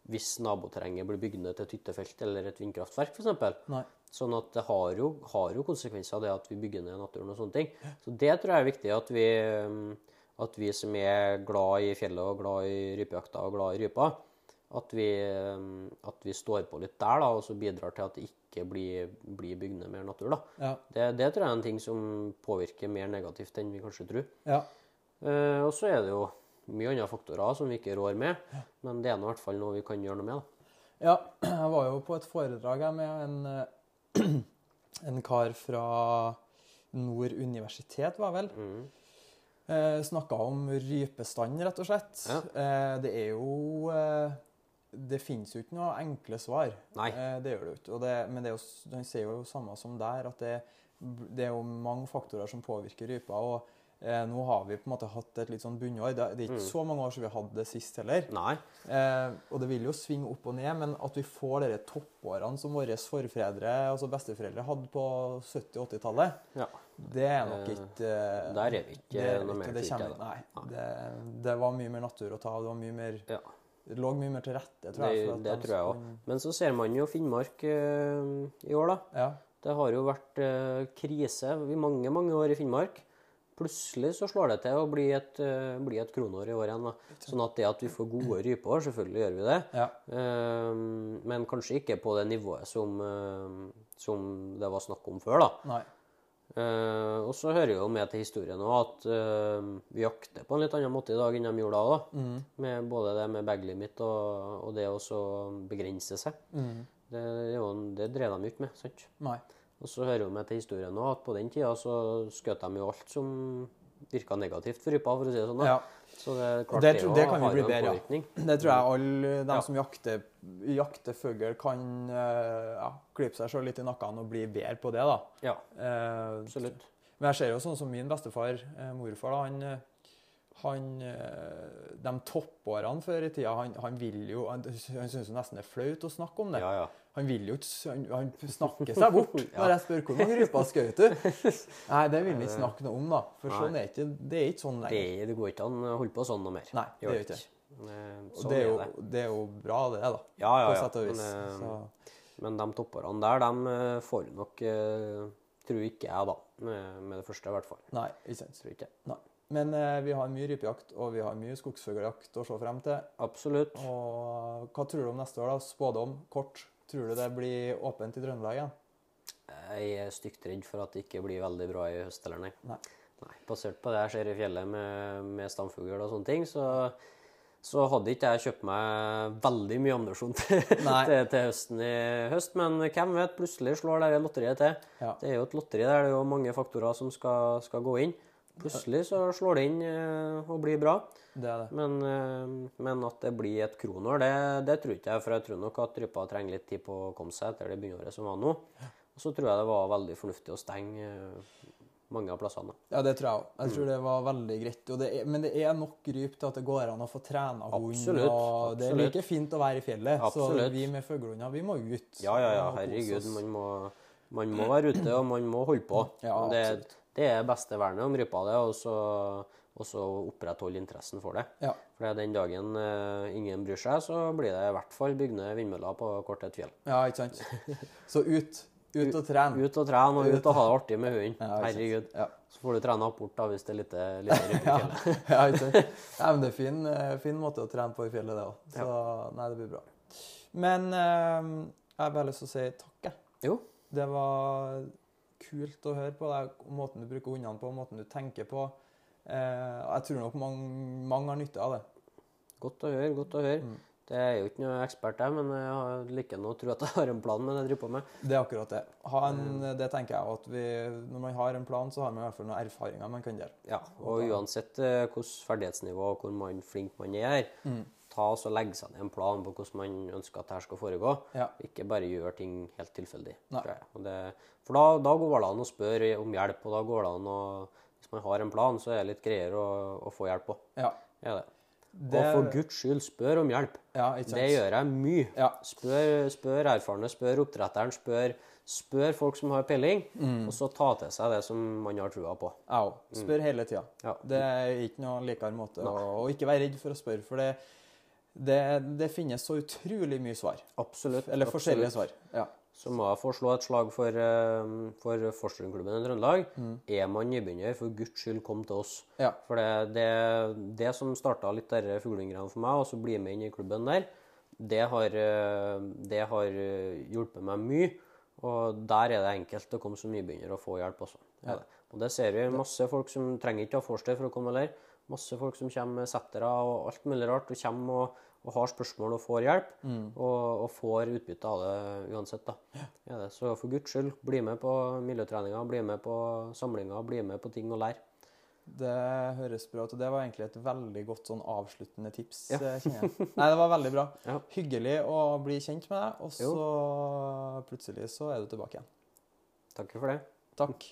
hvis naboterrenget blir bygd ned til et hyttefelt eller et vindkraftverk, f.eks. Sånn at det har jo, har jo konsekvenser det at vi bygger ned naturen og sånne ting. Så det tror jeg er viktig at vi, um, at vi som er glad i fjellet og glad i rypejakta og glad i rypa, at vi, um, at vi står på litt der da, og så bidrar til at det ikke blir, blir bygd ned mer natur. da. Ja. Det, det tror jeg er en ting som påvirker mer negativt enn vi kanskje tror. ja. Eh, og så er det jo mye andre faktorer som vi ikke rår med, men det er nå i hvert fall noe vi kan gjøre noe med. da. Ja, jeg var jo på et foredrag her med en, eh, en kar fra Nord universitet, var vel. Mm. Eh, Snakka om rypestand, rett og slett. Ja. Eh, det er jo eh, Det finnes jo ikke noe enkle svar. Nei. Eh, det gjør det jo ikke. Det, men det er jo, han sier jo samme som der, at det, det er jo mange faktorer som påvirker rypa. og eh, nå har vi på en måte hatt et litt sånn bunnår. Det, er ikke Mm. så mange år siden vi hadde det sist heller. Nei. Eh, og det vil jo svinge opp og ned, men at vi får de toppårene som våre forfedre, altså besteforeldre, hadde på 70- og 80-tallet, Ja. det er nok Eh, ikke eh, der er vi ikke det er noe mer det kommer- Nei. Nei. Det, det var mye mer natur å ta av. Det var mye mer Ja. Det lå mye mer til rette, tror jeg. Det, det tror jeg òg. Men så ser man jo Finnmark eh, i år, da. Ja. Det har jo vært eh, krise i mange, mange år i Finnmark. Plutselig så slår det til å bli et, eh, bli et kronår i år igjen. da. Sånn at det at vi får gode rypeår, selvfølgelig gjør vi det. ja. Eh, men kanskje ikke på det nivået som, eh, som det var snakk om før, da. Nei. Uh, og så hører jo med til historien også at uh, vi jakter på en litt annen måte i dag enn de gjorde da. da. Mm. Med både det med bag limit og, og det å begrense seg. Mm. Det, det, det drev de jo ikke med. sant? Nei. Og så hører jo med til historien nå at på den tida så skjøt de jo alt som virka negativt for rypa, for å si det sånn. da. Ja. Så det klart Det tror- det kan vi bli bedre, ja. Det tror jeg alle de Ja. som jakter, jakter fugl, kan eh, ja, klype seg selv litt i nakken og bli bedre på det. da. Ja, Eh, absolutt. Men jeg ser jo sånn som min bestefar, eh, morfar, da, han, han eh, De toppårene før i tida, han, han vil jo Han, han syns nesten det er flaut å snakke om det. Ja, ja. Han vil jo ikke Han, han snakker seg bort når jeg spør hvor mange ryper skjøt du. Nei, det vil han ikke snakke noe om, da. For Nei. sånn er ikke, det er ikke sånn Det, lenger. det går ikke an å holde på sånn noe mer. Nei, det Gjør ikke det. Eh, Og Sånn det er, jo, det. det er jo bra, det, da. Ja, ja, På ja. sett og vis. Men, eh, Så, Men de toppårene der, de får nok Tror ikke jeg, da. Med, med det første, i hvert fall. nei, ikke sant. Tror ikke. Nei. Men eh, vi har mye rypejakt, og vi har mye skogsfugljakt å se frem til. Absolutt. Og hva tror du om neste år, da? Spådom, kort. Tror du det blir åpent i Trøndelag igjen? Jeg er stygt redd for at det ikke blir veldig bra i høst heller, nei. Nei. Nei, Basert på det jeg ser i fjellet med, med stamfugl og sånne ting, så, så hadde ikke jeg kjøpt meg veldig mye ammunisjon til, til, til høsten i høst. Men hvem vet, plutselig slår det lotteriet til. Ja. Det er jo et lotteri der det er jo mange faktorer som skal, skal gå inn. Plutselig så slår det inn eh, og blir bra. Det er det. Men, eh, men at det blir et kronår, det, det tror ikke jeg. For jeg tror nok at rypa trenger litt tid på å komme seg etter det bunnåret som var nå. Og så tror jeg det var veldig fornuftig å stenge eh, mange av plassene. Ja, det tror jeg òg. Mm. Jeg tror det var veldig greit. Og det er, men det er nok ryp til at det går an å få trena hund. Absolutt, Og det er like fint å være i fjellet. Absolutt. Så vi med fuglehunder, vi må ut. Ja, ja, ja, herregud. Man må, man må være ute, og man må holde på. Ja, det, absolutt. Det er beste vernet om rypa, det, og så, og så opprettholde interessen for det. Ja. For den dagen eh, ingen bryr seg, så blir det i hvert fall bygd ned vindmøller på kortet fjell. ja, ikke sant. Så ut. Ut og trene. Ut og trene, og ut og ha det artig med hunden. Ja. Herregud. Ja. Så får du trene opp bort da, hvis det er lite, lite i Ja, fjellet. ja, ikke sant. Ja, men det er fin, eh, fin måte å trene på i fjellet, det òg. Så nei, det blir bra. Men eh, jeg har bare lyst til å si takk, jeg. Jo, Det var kult å høre på og måten du bruker hundene på, måten du tenker på. Eh, jeg tror nok mange, mange har nytte av det. godt å høre, godt å høre. Mm. Det er jo ikke noe ekspert jeg, men jeg liker nå å tro at jeg har en plan med det jeg driver på med. Det er akkurat det. Ha en, det tenker jeg at vi, Når man har en plan, så har man i hvert fall noen erfaringer man kan dele. Ja, og uansett eh, ferdighetsnivå og hvor man flink man er Mm. Ta og så legge seg ned en plan på hvordan man ønsker at dette skal foregå. Ja. Ikke bare gjøre ting helt tilfeldig. Det, for da, da går det an å spørre om hjelp, og da går det an å Hvis man har en plan, så er det litt greier å, å få hjelp på. Ja. Er det. Det, Og for guds skyld, spør om hjelp. ja? Det gjør jeg mye. Ja. Spør, spør erfarne, spør oppdretteren, spør, spør folk som har peiling, Mm. og så ta til seg det som man har trua på. Ja, spør Spør hele tida. Ja. Det er ikke noe likere måte å Og ikke være redd for å spørre, for det, det, det finnes så utrolig mye svar. Absolutt. Eller forskjellige svar. Ja. Så må jeg få slå et slag for, eh, for Forsrundklubben i Trøndelag. Er man nybegynner, for guds skyld, kom til oss. Mm. Ja. For det, det, det som starta litt der fuglehundgreiene for meg, og så bli med inn i klubben der, det har, eh, det har hjulpet meg mye. Og der er det enkelt å komme som nybegynner og få hjelp også. Ja. Og det ser vi. Masse folk som trenger ikke ha forster for å komme der. Masse folk som kommer med settere og alt mulig rart, og kommer og, og har spørsmål og får hjelp, Mm. og, og får utbytte av det uansett. da. Ja. det. Så for guds skyld, bli med på miljøtreninga, bli med på samlinger, bli med på ting og lær. Det høres bra ut. og Det var egentlig et veldig godt sånn avsluttende tips. Ja. eh. Nei, det var veldig bra. Ja. Hyggelig å bli kjent med deg, og så plutselig så er du tilbake igjen. Takk for det. Takk.